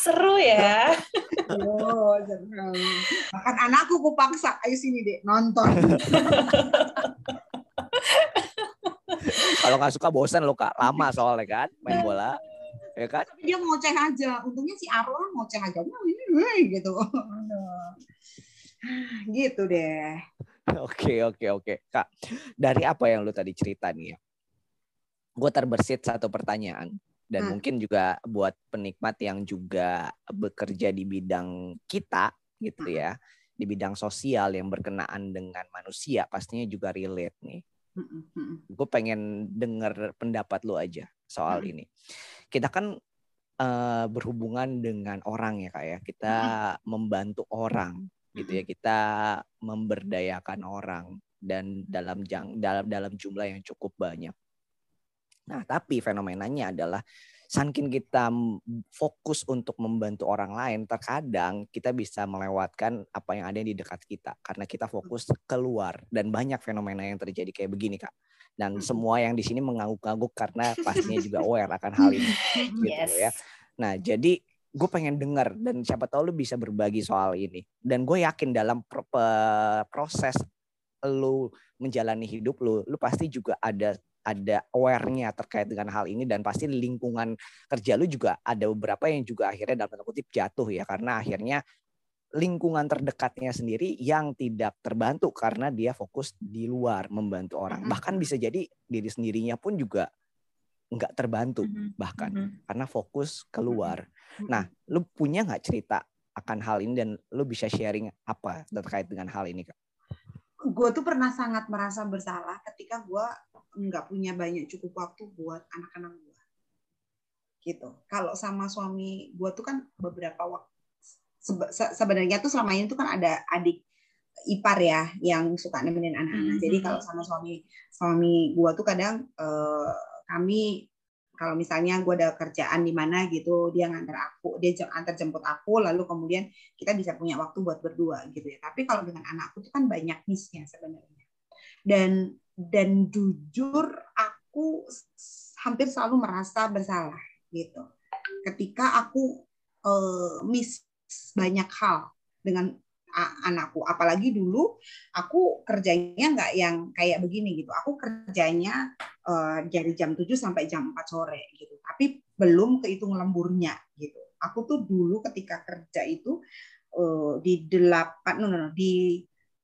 S4: Seru ya.
S1: oh seru. bahkan anakku ku paksa ayo sini deh nonton.
S3: Kalau nggak suka bosan lo kak, lama soalnya kan main bola, ya kan?
S1: tapi dia ngoceh aja untungnya si Arlo ngoceh aja gitu gitu deh *laughs*
S3: Oke oke oke kak. Dari apa yang lu tadi cerita nih ya, gue terbersit satu pertanyaan dan
S1: Hmm.
S3: mungkin juga buat penikmat yang juga bekerja di bidang kita gitu
S1: Hmm.
S3: ya, di bidang sosial yang berkenaan dengan manusia pastinya juga relate nih.
S1: Mm-mm, mm-mm.
S3: Gue pengen denger pendapat lu aja soal
S1: Hmm.
S3: ini. Kita kan eh, berhubungan dengan orang ya kak ya, kita membantu orang gitu ya. Kita memberdayakan orang dan dalam jang, dalam dalam jumlah yang cukup banyak. Nah, tapi fenomenanya adalah saking kita fokus untuk membantu orang lain, terkadang kita bisa melewatkan apa yang ada di dekat kita karena kita fokus keluar dan banyak fenomena yang terjadi kayak begini, Kak. Dan
S1: Mm-mm.
S3: semua yang di sini mengangguk-angguk karena *laughs* pastinya juga aware akan hal ini *laughs* gitu
S4: Yes.
S3: ya. Nah, jadi gue pengen dengar dan siapa tahu lu bisa berbagi soal ini. Dan gue yakin dalam pro- proses lu menjalani hidup lu, lu pasti juga ada ada aware-nya terkait dengan hal ini dan pasti lingkungan kerja lu juga ada beberapa yang juga akhirnya dalam tanda kutip jatuh ya karena akhirnya lingkungan terdekatnya sendiri yang tidak terbantu karena dia fokus di luar membantu orang. Bahkan bisa jadi diri sendirinya pun juga nggak terbantu bahkan karena fokus keluar. Nah, lu punya nggak cerita akan hal ini dan lu bisa sharing apa terkait dengan hal ini kak?
S1: Gue tuh pernah sangat merasa bersalah ketika gue nggak punya banyak cukup waktu buat anak-anak gue gitu. Kalau sama suami gue tuh kan beberapa waktu se- sebenarnya tuh selama ini tuh kan ada adik ipar ya yang suka nemenin anak-anak.
S4: Mhm.
S1: jadi kalau sama suami suami gue tuh kadang eh, kami kalau misalnya gue ada kerjaan di mana gitu dia ngantar aku dia antar jemput aku lalu kemudian kita bisa punya waktu buat berdua gitu ya. Tapi kalau dengan anakku tuh kan banyak missnya sebenarnya. Dan dan jujur aku hampir selalu merasa bersalah gitu. Ketika aku eh, miss banyak hal dengan anakku. Apalagi dulu aku kerjanya nggak yang kayak begini gitu. Aku kerjanya eh, dari jam 7 sampai jam 4 sore gitu. Tapi belum kehitung lemburnya gitu. Aku tuh dulu ketika kerja itu eh, di delapan no, no, no, di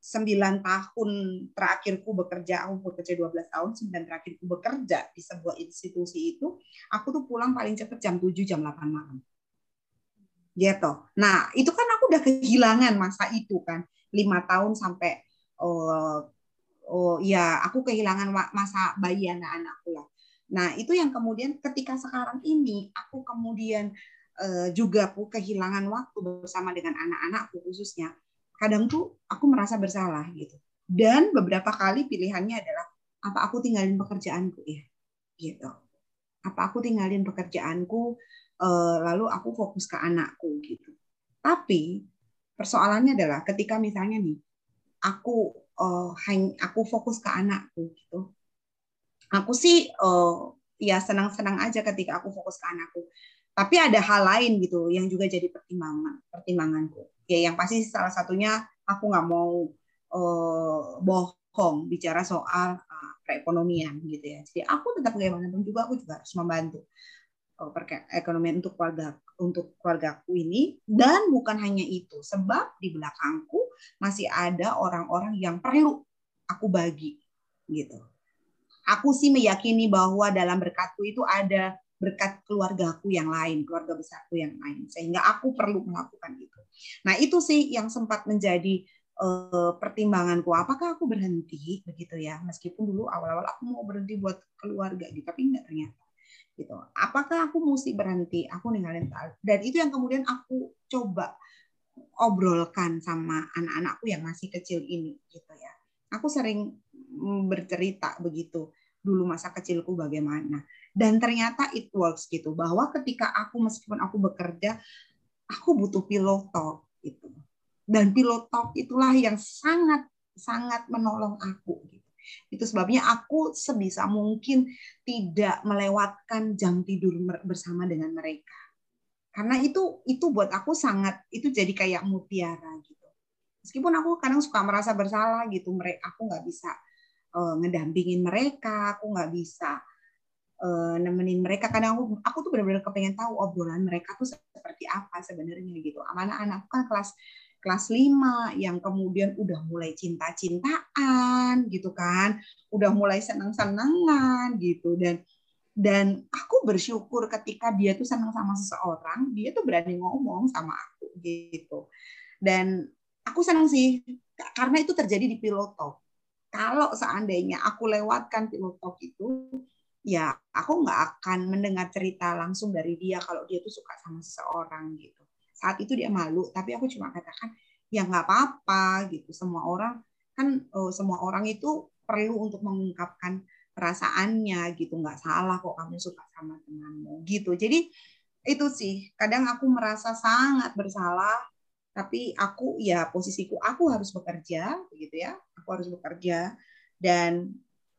S1: sembilan tahun terakhirku bekerja aku bekerja 12 tahun sembilan terakhirku bekerja di sebuah institusi itu aku tuh pulang paling cepat jam 7 jam 8 malam. Gitu. Nah itu kan udah kehilangan masa itu kan lima tahun sampai oh, oh ya aku kehilangan masa bayi anak-anakku lah nah itu yang kemudian ketika sekarang ini aku kemudian eh, juga aku kehilangan waktu bersama dengan anak-anakku khususnya kadang tuh aku merasa bersalah gitu Dan beberapa kali pilihannya adalah apa aku tinggalin pekerjaanku ya, gitu. Apa aku tinggalin pekerjaanku, eh, lalu aku fokus ke anakku gitu. Tapi persoalannya adalah ketika misalnya nih, aku uh, aku fokus ke anakku gitu. Aku sih uh, ya senang-senang aja ketika aku fokus ke anakku. Tapi ada hal lain gitu yang juga jadi pertimbangan pertimbanganku. Ya yang pasti salah satunya aku nggak mau uh, bohong bicara soal uh, perekonomian gitu ya. Jadi aku tetap bagaimanapun juga aku juga harus membantu uh, ekonomi untuk keluarga untuk keluargaku ini dan bukan hanya itu sebab di belakangku masih ada orang-orang yang perlu aku bagi gitu. Aku sih meyakini bahwa dalam berkatku itu ada berkat keluargaku yang lain, keluarga besarku yang lain, sehingga aku perlu melakukan itu. Nah itu sih yang sempat menjadi uh, pertimbanganku. Apakah aku berhenti begitu ya? Meskipun dulu awal-awal aku mau berhenti buat keluarga, gitu, tapi enggak ternyata. Gitu. Apakah aku mesti berhenti? Aku ninggalin dan itu yang kemudian aku coba obrolkan sama anak-anakku yang masih kecil ini, gitu ya. Aku sering bercerita begitu dulu masa kecilku bagaimana dan ternyata it works gitu bahwa ketika aku meskipun aku bekerja aku butuh pilot talk gitu dan pilot talk itulah yang sangat sangat menolong aku gitu itu sebabnya aku sebisa mungkin tidak melewatkan jam tidur bersama dengan mereka karena itu itu buat aku sangat itu jadi kayak mutiara gitu meskipun aku kadang suka merasa bersalah gitu mereka aku nggak bisa uh, ngedampingin mereka, aku nggak bisa uh, nemenin mereka. Kadang aku, aku tuh benar-benar kepengen tahu obrolan mereka tuh seperti apa sebenarnya gitu. Anak-anak kan kelas kelas 5 yang kemudian udah mulai cinta-cintaan gitu kan, udah mulai senang-senangan gitu dan dan aku bersyukur ketika dia tuh senang sama seseorang, dia tuh berani ngomong sama aku gitu. Dan aku senang sih karena itu terjadi di piloto kalau seandainya aku lewatkan pilot talk itu, ya aku nggak akan mendengar cerita langsung dari dia kalau dia tuh suka sama seseorang gitu. Saat itu dia malu, tapi aku cuma katakan ya nggak apa-apa gitu. Semua orang kan oh, semua orang itu perlu untuk mengungkapkan perasaannya gitu. Nggak salah kok kamu suka sama temanmu gitu. Jadi itu sih kadang aku merasa sangat bersalah tapi aku ya posisiku aku harus bekerja begitu ya aku harus bekerja dan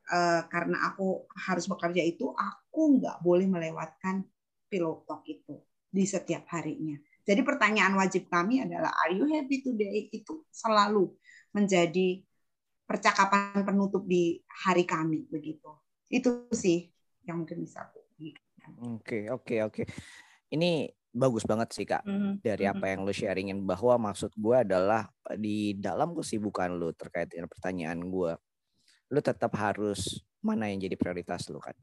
S1: uh, karena aku harus bekerja itu aku nggak boleh melewatkan talk itu di setiap harinya jadi pertanyaan wajib kami adalah are you happy today itu selalu menjadi percakapan penutup di hari kami begitu itu sih yang mungkin bisa aku
S3: Oke oke oke. Ini bagus banget sih kak mm-hmm. dari apa mm-hmm. yang lo sharingin bahwa maksud gue adalah di dalam kesibukan lo terkait dengan pertanyaan gue lo tetap harus mana yang jadi prioritas lo kan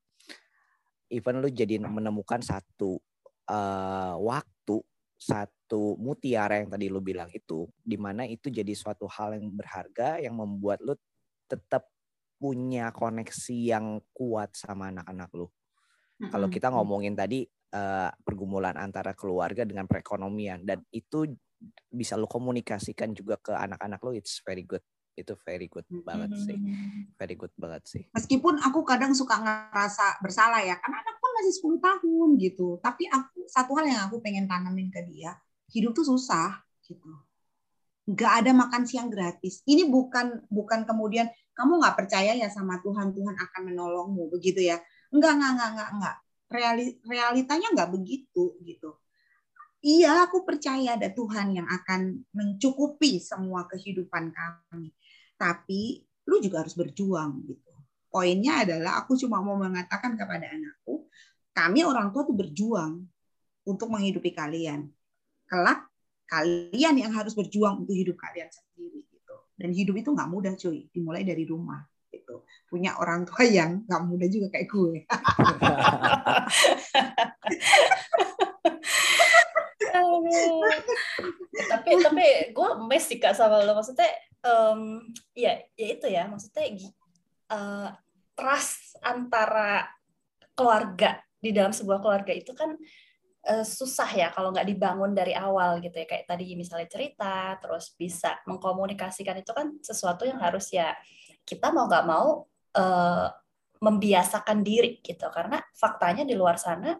S3: even lo jadi menemukan satu uh, waktu satu mutiara yang tadi lo bilang itu di mana itu jadi suatu hal yang berharga yang membuat lo tetap punya koneksi yang kuat sama anak-anak. Mm-hmm. Kalau kita ngomongin tadi uh, pergumulan antara keluarga dengan perekonomian dan itu bisa lo komunikasikan juga ke anak-anak lo it's very good itu very good banget sih. Very good banget sih.
S1: Meskipun aku kadang suka ngerasa bersalah ya karena anak pun masih 10 tahun gitu. Tapi aku satu hal yang aku pengen tanamin ke dia hidup tuh susah gitu. Nggak ada makan siang gratis. Ini bukan bukan kemudian kamu nggak percaya ya sama Tuhan Tuhan akan menolongmu begitu ya. Enggak enggak enggak enggak enggak reali, realitanya nggak begitu gitu. Iya, aku percaya ada Tuhan yang akan mencukupi semua kehidupan kami. Tapi lu juga harus berjuang gitu. Poinnya adalah aku cuma mau mengatakan kepada anakku, kami orang tua tuh berjuang untuk menghidupi kalian. Kelak kalian yang harus berjuang untuk hidup kalian sendiri gitu. Dan hidup itu nggak mudah cuy, dimulai dari rumah gitu punya orang tua yang nggak muda juga kayak gue
S4: tapi tapi gue mes sih kak sama lo maksudnya um, ya ya itu ya. Maksudnya uh, trust antara keluarga di dalam sebuah keluarga itu kan uh, susah ya kalau nggak dibangun dari awal gitu ya. Kayak tadi misalnya cerita terus bisa mengkomunikasikan itu kan sesuatu yang harus ya kita mau nggak mau uh, membiasakan diri gitu. Karena faktanya di luar sana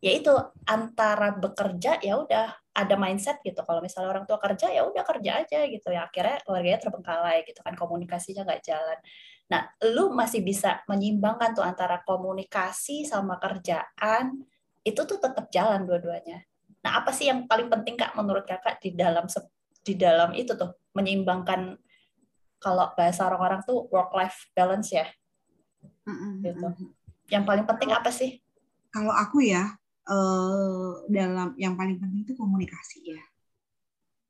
S4: yaitu antara bekerja ya udah ada mindset gitu. Kalau misalnya orang tua kerja ya udah kerja aja gitu. Ya akhirnya keluarganya terbengkalai gitu kan komunikasinya nggak jalan. Nah lu masih bisa menyimbangkan tuh antara komunikasi sama kerjaan itu tuh tetap jalan dua-duanya. Nah apa sih yang paling penting kak menurut kakak di dalam di dalam itu tuh menyeimbangkan kalau bahasa orang-orang tuh work life balance ya? Gitu. Yang paling penting apa sih?
S1: kalau aku ya uh, dalam yang paling penting itu komunikasi ya.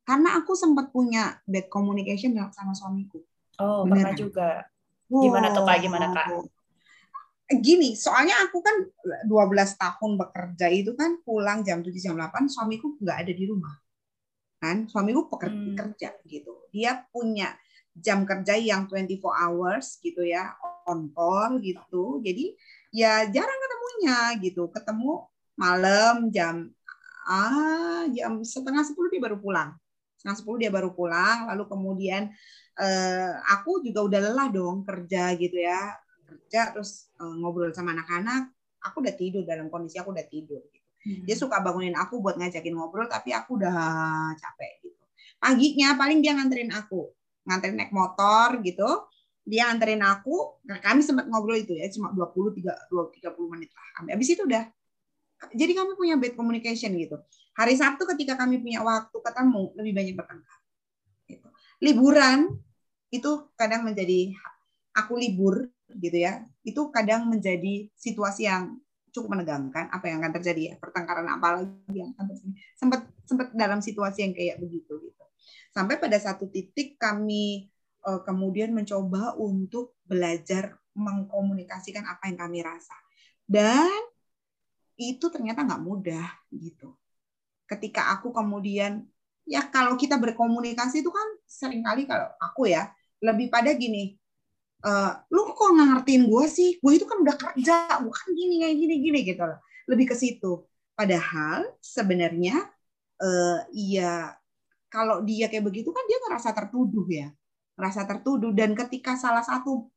S1: Karena aku sempat punya bad communication sama suamiku.
S4: Oh, Beneran. pernah juga. Gimana tuh Kak? Gimana Kak?
S1: Gini, soalnya aku kan 12 tahun bekerja itu kan pulang jam 7 jam 8 suamiku nggak ada di rumah. Kan? Suamiku pekerja hmm. gitu. Dia punya jam kerja yang 24 hours gitu ya, on call gitu. Jadi ya jarang ketemunya gitu. Ketemu malam jam ah jam setengah sepuluh dia baru pulang. Setengah sepuluh dia baru pulang lalu kemudian eh, aku juga udah lelah dong kerja gitu ya. Kerja terus eh, ngobrol sama anak-anak aku udah tidur dalam kondisi aku udah tidur gitu. hmm. dia suka bangunin aku buat ngajakin ngobrol tapi aku udah capek gitu. Paginya paling dia nganterin aku nganterin naik motor gitu. Dia nganterin aku nah kami sempat ngobrol itu ya cuma 20 3 30 menit lah. Habis itu udah jadi kami punya bad communication gitu. Hari Sabtu ketika kami punya waktu ketemu lebih banyak bertengkar. Gitu. Liburan itu kadang menjadi aku libur gitu ya. Itu kadang menjadi situasi yang cukup menegangkan apa yang akan terjadi ya pertengkaran apa lagi yang akan terjadi sempat sempat dalam situasi yang kayak begitu gitu sampai pada satu titik kami uh, kemudian mencoba untuk belajar mengkomunikasikan apa yang kami rasa dan itu ternyata nggak mudah gitu. Ketika aku kemudian ya kalau kita berkomunikasi itu kan sering kali kalau aku ya lebih pada gini, e, lu kok nggak ngertiin gue sih? Gue itu kan udah kerja, bukan gini kayak gini gini gitu loh. Lebih ke situ. Padahal sebenarnya uh, iya kalau dia kayak begitu kan dia ngerasa tertuduh ya, ngerasa tertuduh dan ketika salah satu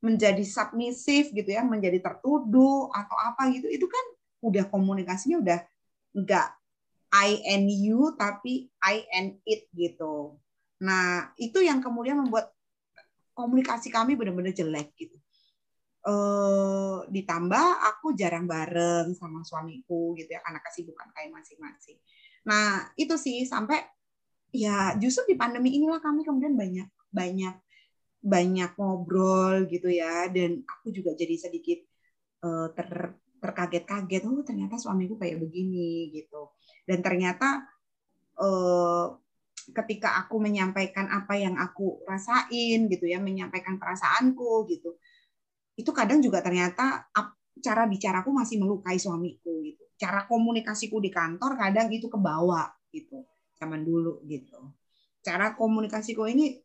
S1: menjadi submisif gitu ya, menjadi tertuduh atau apa gitu, itu kan udah komunikasinya udah nggak I and you tapi I and it gitu. Nah itu yang kemudian membuat komunikasi kami benar-benar jelek gitu. Uh, ditambah aku jarang bareng sama suamiku gitu ya karena kesibukan kayak masing-masing. Nah itu sih sampai ya justru di pandemi inilah kami kemudian banyak banyak banyak ngobrol gitu ya dan aku juga jadi sedikit uh, ter terkaget-kaget oh ternyata suamiku kayak begini gitu. Dan ternyata eh, ketika aku menyampaikan apa yang aku rasain gitu ya menyampaikan perasaanku gitu itu kadang juga ternyata cara bicaraku masih melukai suamiku gitu. Cara komunikasiku di kantor kadang itu ke bawah gitu zaman dulu gitu. Cara komunikasiku ini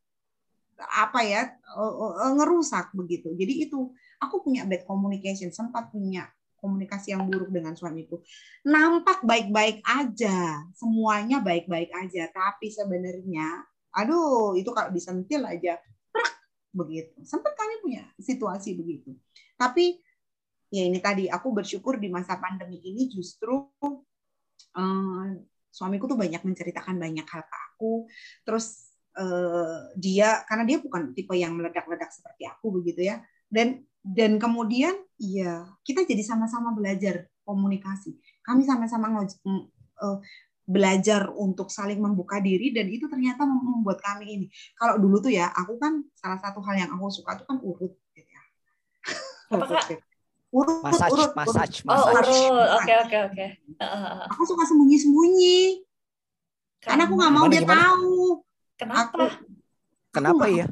S1: apa ya eh, eh, ngerusak begitu. Jadi itu aku punya bad communication sempat punya komunikasi yang buruk dengan suamiku. Nampak baik-baik aja, semuanya baik-baik aja, tapi sebenarnya, aduh, itu kalau disentil aja, begitu. Sempat kami punya situasi begitu. Tapi ya ini tadi, aku bersyukur di masa pandemi ini justru um, suamiku tuh banyak menceritakan banyak hal ke aku. Terus uh, dia, karena dia bukan tipe yang meledak-ledak seperti aku begitu ya, dan dan kemudian ya kita jadi sama-sama belajar komunikasi. Kami sama-sama uh, belajar untuk saling membuka diri dan itu ternyata membuat kami ini. Kalau dulu tuh ya aku kan salah satu hal yang aku suka tuh kan urut gitu ya.
S4: Urut
S3: urut massage, urut, massage,
S4: urut. oh urut. Oke oke oke.
S1: Aku suka sembunyi sembunyi karena aku nggak mau dia gimana? tahu.
S4: Kenapa?
S3: Aku, kenapa ya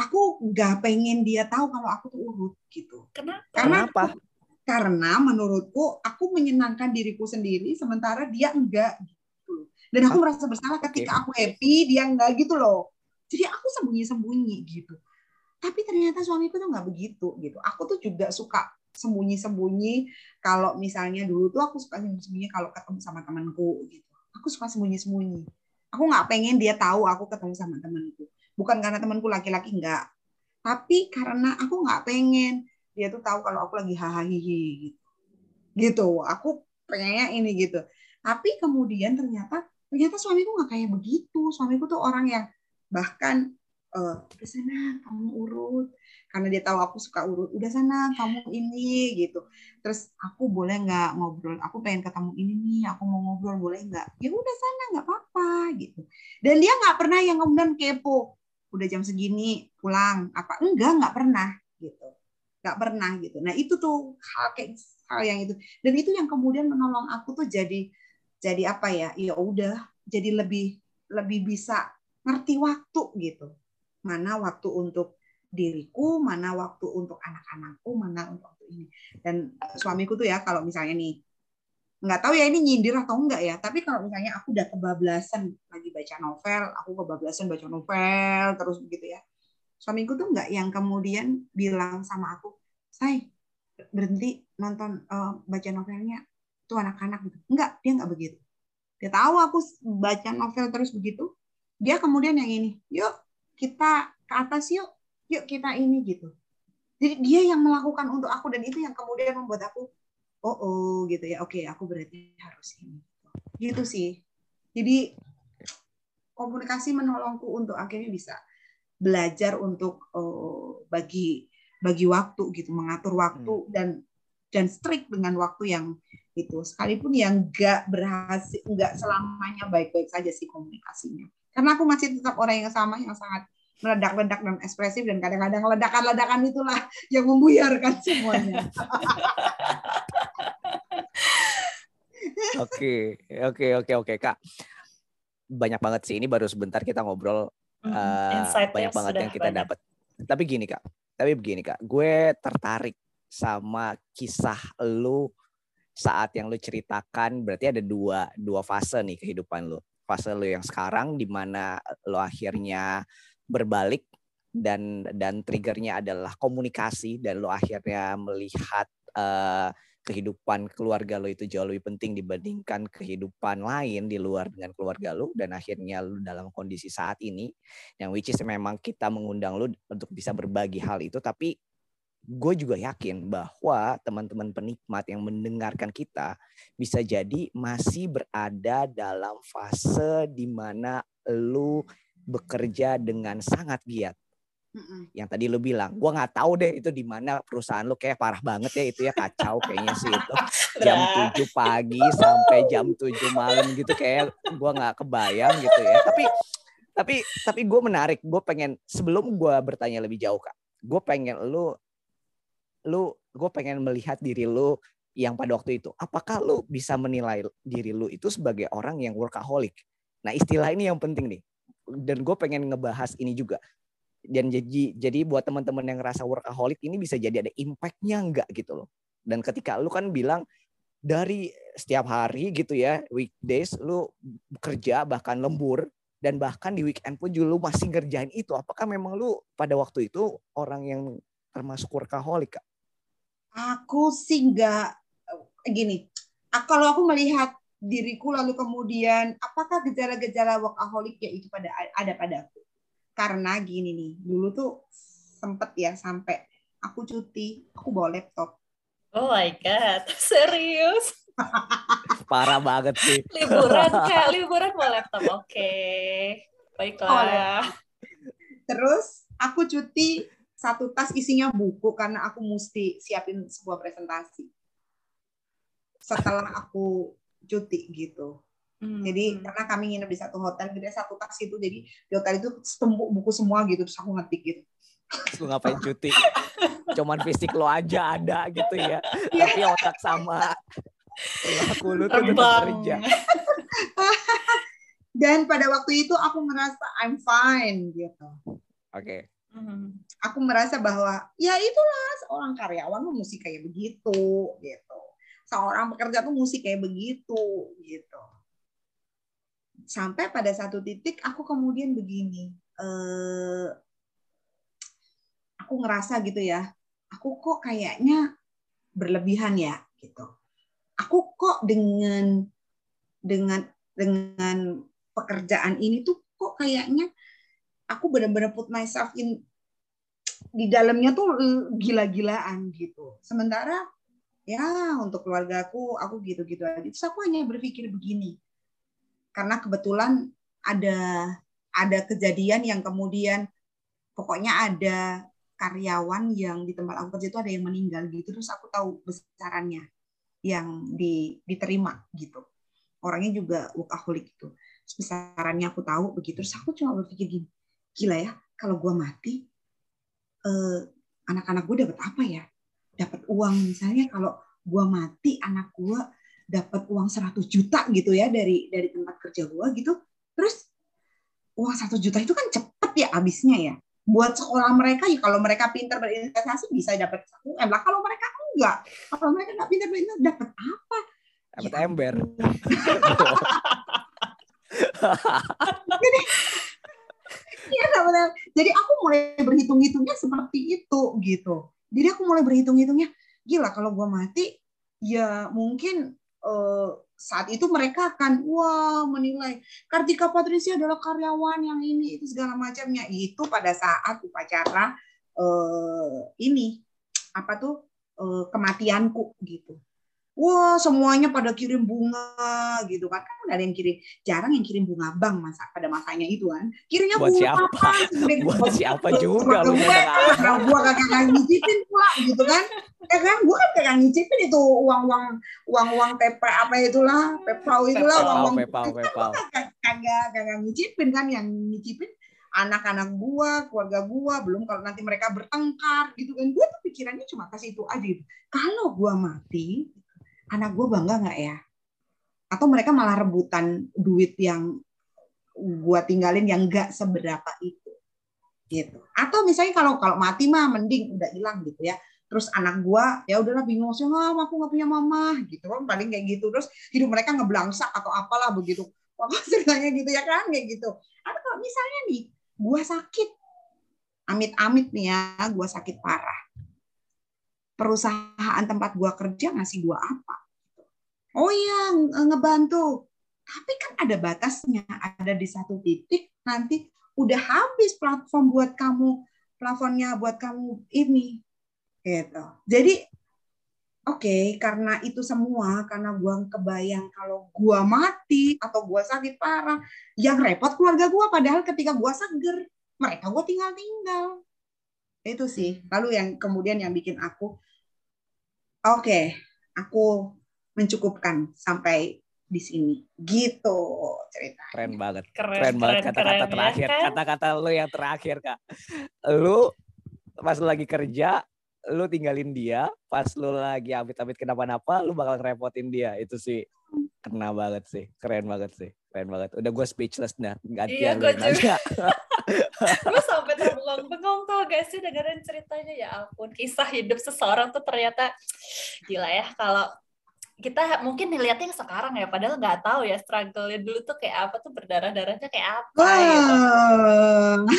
S1: aku nggak pengen dia tahu kalau aku tuh urut gitu.
S4: Kenapa?
S1: Karena Kenapa? Aku, karena menurutku aku menyenangkan diriku sendiri sementara dia enggak gitu. Dan aku merasa bersalah ketika aku happy dia enggak gitu loh. Jadi aku sembunyi-sembunyi gitu. Tapi ternyata suamiku tuh nggak begitu gitu. Aku tuh juga suka sembunyi-sembunyi kalau misalnya dulu tuh aku suka sembunyi-sembunyi kalau ketemu sama temanku gitu. Aku suka sembunyi-sembunyi. Aku nggak pengen dia tahu aku ketemu sama temanku. Bukan karena temanku laki-laki nggak, tapi karena aku nggak pengen dia tuh tahu kalau aku lagi hahaha gitu. Gitu. Aku pengennya ini gitu. Tapi kemudian ternyata ternyata suamiku nggak kayak begitu. Suamiku tuh orang yang bahkan uh, ke sana kamu urut karena dia tahu aku suka urut udah sana kamu ini gitu terus aku boleh nggak ngobrol aku pengen ketemu ini nih aku mau ngobrol boleh nggak ya udah sana nggak apa-apa gitu dan dia nggak pernah yang kemudian kepo udah jam segini pulang. Apa enggak nggak pernah. Gitu. Nggak pernah gitu. Nah itu tuh hal kayak hal yang itu. Dan itu yang kemudian menolong aku tuh jadi jadi apa ya ya udah jadi lebih lebih bisa ngerti waktu gitu. Mana waktu untuk diriku, mana waktu untuk anak-anakku, mana untuk ini. Dan suamiku tuh ya kalau misalnya nih nggak tahu ya ini nyindir atau enggak ya, tapi kalau misalnya aku udah kebablasan lagi baca novel, aku kebablasan baca novel terus begitu ya. Suamiku tuh enggak yang kemudian bilang sama aku, "Say, berhenti nonton uh, baca novelnya tuh anak-anak gitu." Enggak, dia enggak begitu. Dia tahu aku baca novel terus begitu, dia kemudian yang ini, "Yuk, kita ke atas yuk yuk kita ini gitu jadi dia yang melakukan untuk aku dan itu yang kemudian membuat aku oh oh gitu ya. Oke aku berarti harus ini gitu. Sih. Jadi komunikasi menolongku untuk akhirnya bisa belajar untuk oh, bagi bagi waktu gitu. Mengatur waktu hmm. dan dan strict dengan waktu yang itu. Sekalipun yang enggak berhasil enggak selamanya baik-baik saja sih komunikasinya. Karena aku masih tetap orang yang sama yang sangat meledak-ledak dan ekspresif dan kadang-kadang ledakan-ledakan itulah yang membuyarkan semuanya. *laughs*
S3: Oke, oke, oke, oke, Kak. Banyak banget sih ini baru sebentar kita ngobrol mm, uh, banyak banget yang kita dapat. Tapi gini, Kak. Tapi begini, Kak. Gue tertarik sama kisah lu saat yang lu ceritakan berarti ada dua dua fase nih kehidupan lu. Fase lu yang sekarang di mana lu akhirnya berbalik dan dan triggernya adalah komunikasi dan lo akhirnya melihat uh, kehidupan keluarga lo itu jauh lebih penting dibandingkan kehidupan lain di luar dengan keluarga lo dan akhirnya lo dalam kondisi saat ini yang which is memang kita mengundang lo untuk bisa berbagi hal itu. Tapi gue juga yakin bahwa teman-teman penikmat yang mendengarkan kita bisa jadi masih berada dalam fase di mana lo bekerja dengan sangat giat. Mm-mm. Yang tadi lu bilang, gua nggak tahu deh itu di mana perusahaan lu kayak parah banget ya itu ya kacau kayaknya sih itu *laughs* jam 7 pagi sampai jam 7 malam gitu kayak gua nggak kebayang gitu ya. Tapi tapi tapi gue menarik, gue pengen sebelum gue bertanya lebih jauh kak, gue pengen lu lu gue pengen melihat diri lu yang pada waktu itu, apakah lu bisa menilai diri lu itu sebagai orang yang workaholic? Nah istilah ini yang penting nih dan gue pengen ngebahas ini juga dan jadi jadi buat teman-teman yang ngerasa workaholic ini bisa jadi ada impactnya enggak gitu loh dan ketika lu kan bilang dari setiap hari gitu ya weekdays lu kerja bahkan lembur dan bahkan di weekend pun juga lu masih ngerjain itu apakah memang lu pada waktu itu orang yang termasuk workaholic kak?
S1: Aku sih enggak gini. Kalau aku melihat diriku lalu kemudian apakah gejala-gejala workaholic ya itu pada ada padaku karena gini nih dulu tuh sempet ya sampai aku cuti aku bawa laptop.
S4: Oh my god *laughs* serius? *laughs*
S3: Parah banget sih.
S4: Liburan *laughs* kayak liburan bawa laptop oke. Okay. baiklah
S1: terus aku cuti satu tas isinya buku karena aku mesti siapin sebuah presentasi. Setelah aku cuti gitu. Hmm. Jadi karena kami nginep di satu hotel, jadi satu tas itu, jadi di hotel itu setembuk buku semua gitu, terus aku ngetik gitu.
S3: Lu ngapain cuti? *laughs* Cuman fisik lo aja ada gitu ya, yeah. tapi otak sama aku lu tuh tetap kerja. *laughs*
S1: Dan pada waktu itu aku merasa I'm fine gitu.
S3: Oke. Okay.
S1: Hmm. Aku merasa bahwa ya itulah seorang karyawan mesti kayak begitu gitu seorang pekerja tuh mesti kayak begitu gitu sampai pada satu titik aku kemudian begini eh, aku ngerasa gitu ya aku kok kayaknya berlebihan ya gitu. Aku kok dengan dengan dengan pekerjaan ini tuh kok kayaknya aku benar-benar put myself in di dalamnya tuh gila-gilaan gitu. Sementara ya untuk keluargaku aku gitu-gitu aja. Terus aku hanya berpikir begini. Karena kebetulan ada ada kejadian yang kemudian pokoknya ada karyawan yang di tempat aku kerja itu ada yang meninggal gitu terus aku tahu besarannya yang di, diterima gitu. Orangnya juga workaholic gitu. Besarannya aku tahu begitu terus aku cuma berpikir gini gila ya kalau gue mati eh, anak-anak gue dapat apa ya? Dapat uang misalnya kalau gue mati anak gue dapat uang 100 juta gitu ya dari dari tempat kerja gue gitu. Terus uang satu juta itu kan cepet ya habisnya ya. Buat sekolah mereka ya kalau mereka pintar berinvestasi bisa dapat satu m. Lah kalau mereka enggak kalau mereka nggak pintar berinvestasi dapat apa?
S3: Dapat ya, ember. *laughs*
S1: Jadi ya jadi aku mulai berhitung-hitungnya seperti itu gitu. Jadi aku mulai berhitung-hitungnya gila kalau gua mati ya mungkin saat itu mereka akan wah menilai Kartika Patricia adalah karyawan yang ini itu segala macamnya. Itu pada saat upacara uh, ini apa tuh uh, kematianku gitu wah semuanya pada kirim bunga gitu kan. Kan ada yang kirim jarang yang kirim bunga bang masa pada masanya itu kan. Kirimnya
S3: buat
S1: bunga
S3: siapa?
S1: apa
S3: buat siapa juga lu
S1: gue gua kagak ngicipin pula gitu kan. Ya kan? Gue kan kagak ngicipin itu uang uang uang uang TP apa itulah pepau itulah uang uang
S3: pepau pepau
S1: kagak kagak ngicipin kan yang ngicipin anak-anak gua, keluarga gua, belum kalau nanti mereka bertengkar gitu kan. Gua tuh pikirannya cuma kasih itu aja. Kalau gua mati, anak gue bangga nggak ya? Atau mereka malah rebutan duit yang gue tinggalin yang nggak seberapa itu, gitu. Atau misalnya kalau kalau mati mah mending udah hilang gitu ya. Terus anak gue ya udahlah bingung sih, ah, aku nggak punya mama, gitu kan paling kayak gitu. Terus hidup mereka ngeblangsak atau apalah begitu. Papa *laughs* ceritanya gitu ya kan kayak gitu. Atau kalau misalnya nih, gue sakit, amit-amit nih ya, gue sakit parah perusahaan tempat gua kerja ngasih gua apa? Oh iya, ngebantu. Tapi kan ada batasnya, ada di satu titik nanti udah habis platform buat kamu, plafonnya buat kamu ini. Gitu. Jadi oke, okay, karena itu semua karena gua kebayang kalau gua mati atau gua sakit parah, yang repot keluarga gua padahal ketika gua seger, mereka gua tinggal-tinggal itu sih lalu yang kemudian yang bikin aku oke, okay, aku mencukupkan sampai di sini. Gitu cerita
S3: keren banget.
S4: Keren,
S3: keren, banget kata-kata ya terakhir. ya, kata-kata lu yang terakhir kak. Lu pas lu lagi kerja lu tinggalin dia. Pas lu lagi amit-amit kenapa-napa lu bakal ngerepotin dia. Itu sih kena banget sih. Keren banget sih. Keren banget. Udah gue speechless dah. Gantian iya,
S4: nanya *laughs* lu sampai terbengong-bengong tuh guys sih dengerin ceritanya? Ya ampun kisah hidup seseorang tuh ternyata gila ya. Kalau kita mungkin ngeliatnya yang sekarang ya padahal nggak tahu ya struggle dulu tuh kayak apa tuh berdarah darahnya kayak apa gitu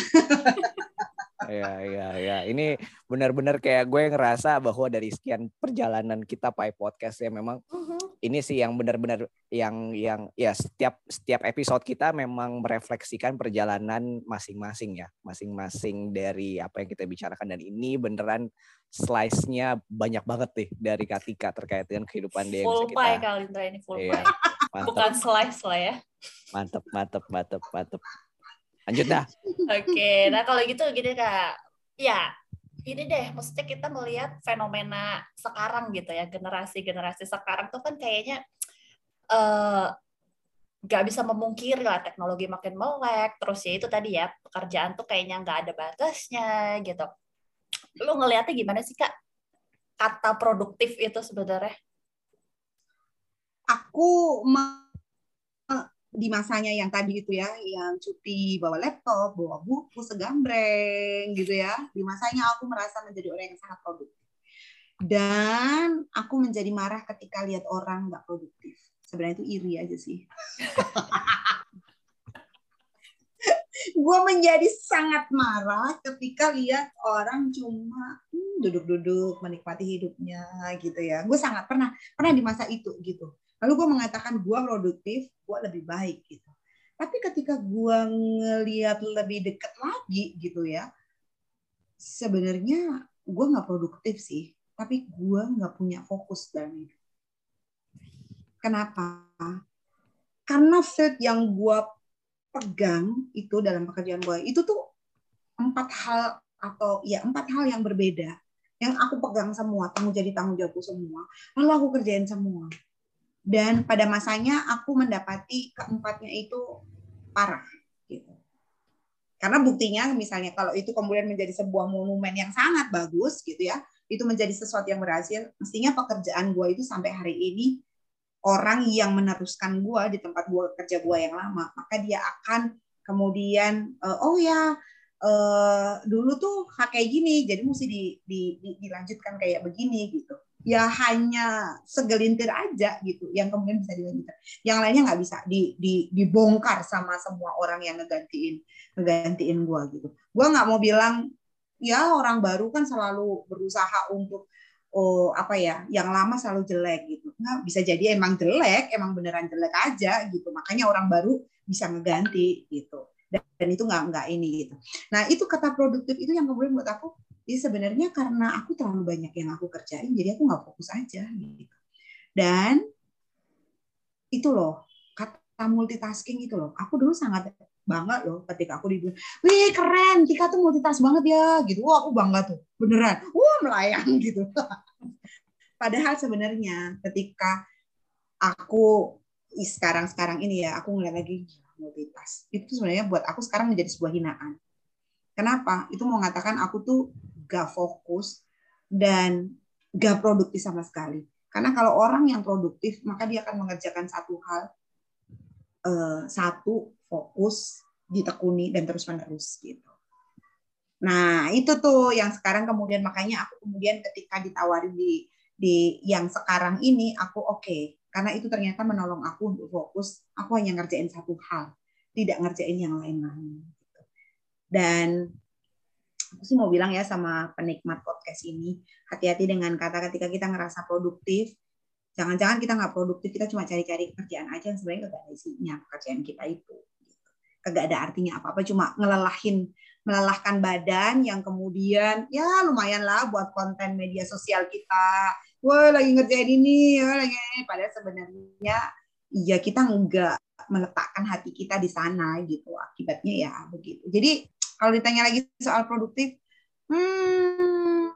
S4: *laughs*
S3: Iya, iya, iya. Ini benar-benar kayak gue ngerasa bahwa dari sekian perjalanan kita Pai Podcast ya memang uh-huh. ini sih yang benar-benar yang yang ya setiap setiap episode kita memang merefleksikan perjalanan masing-masing ya, masing-masing dari apa yang kita bicarakan dan ini beneran slice-nya banyak banget nih dari Katika terkait dengan kehidupan dia
S4: full yang bisa kita. Full pie kali ini full iya, pie. Bukan slice lah ya.
S3: Mantep, mantep, mantep, mantep. Lanjut dah.
S4: Oke, nah kalau gitu gini kak, ya ini deh, maksudnya kita melihat fenomena sekarang gitu ya, generasi-generasi sekarang tuh kan kayaknya uh, nggak bisa memungkiri lah teknologi makin melek, terus ya itu tadi ya pekerjaan tuh kayaknya nggak ada batasnya gitu. Lu ngelihatnya gimana sih kak? Kata produktif itu sebenarnya?
S1: Aku di masanya yang tadi itu ya, yang cuti bawa laptop, bawa buku segambreng gitu ya. Di masanya aku merasa menjadi orang yang sangat produktif. Dan aku menjadi marah ketika lihat orang nggak produktif. Sebenarnya itu iri aja sih. *laughs* gue menjadi sangat marah ketika lihat orang cuma hmm, duduk-duduk menikmati hidupnya gitu ya. Gue sangat pernah pernah di masa itu gitu. Lalu gue mengatakan gue produktif, gue lebih baik gitu. Tapi ketika gue ngelihat lebih dekat lagi gitu ya, sebenarnya gue nggak produktif sih, tapi gue nggak punya fokus dalam hidup. Kenapa? Karena field yang gue pegang itu dalam pekerjaan gue itu tuh empat hal atau ya empat hal yang berbeda yang aku pegang semua tanggung jadi tanggung jawabku semua lalu aku kerjain semua dan pada masanya aku mendapati keempatnya itu parah gitu. Karena buktinya misalnya kalau itu kemudian menjadi sebuah monumen yang sangat bagus gitu ya itu menjadi sesuatu yang berhasil mestinya pekerjaan gue itu sampai hari ini orang yang meneruskan gue di tempat gue kerja gue yang lama maka dia akan kemudian uh, oh ya uh, dulu tuh kayak gini jadi mesti di, di, di, dilanjutkan kayak begini gitu ya hanya segelintir aja gitu yang kemudian bisa dilanjutkan. Yang lainnya nggak bisa di, di, dibongkar sama semua orang yang ngegantiin ngegantiin gue gitu. Gue nggak mau bilang ya orang baru kan selalu berusaha untuk oh apa ya yang lama selalu jelek gitu. Nah bisa jadi emang jelek emang beneran jelek aja gitu. Makanya orang baru bisa ngeganti gitu. Dan, dan itu nggak nggak ini gitu. Nah itu kata produktif itu yang kemudian buat aku ya sebenarnya karena aku terlalu banyak yang aku kerjain jadi aku nggak fokus aja gitu dan itu loh kata multitasking itu loh aku dulu sangat bangga loh ketika aku dibilang, wih keren, Tika tuh multitask banget ya, gitu. Wah aku bangga tuh, beneran. Wah melayang *laughs* gitu. Padahal sebenarnya ketika aku sekarang-sekarang ini ya, aku ngeliat lagi multitask. Itu sebenarnya buat aku sekarang menjadi sebuah hinaan. Kenapa? Itu mau mengatakan aku tuh gak fokus dan gak produktif sama sekali. Karena kalau orang yang produktif, maka dia akan mengerjakan satu hal, uh, satu fokus, ditekuni dan terus menerus gitu. Nah itu tuh yang sekarang kemudian makanya aku kemudian ketika ditawari di di yang sekarang ini aku oke okay. karena itu ternyata menolong aku untuk fokus. Aku hanya ngerjain satu hal, tidak ngerjain yang lain-lain. Gitu. Dan aku sih mau bilang ya sama penikmat podcast ini, hati-hati dengan kata ketika kita ngerasa produktif, jangan-jangan kita nggak produktif, kita cuma cari-cari kerjaan aja yang sebenarnya nggak ada isinya pekerjaan kita itu. Kagak ada artinya apa-apa cuma ngelelahin melelahkan badan yang kemudian ya lumayan lah buat konten media sosial kita. Wah lagi ngerjain ini ya lagi padahal sebenarnya ya kita enggak meletakkan hati kita di sana gitu. Akibatnya ya begitu. Jadi kalau ditanya lagi soal produktif hmm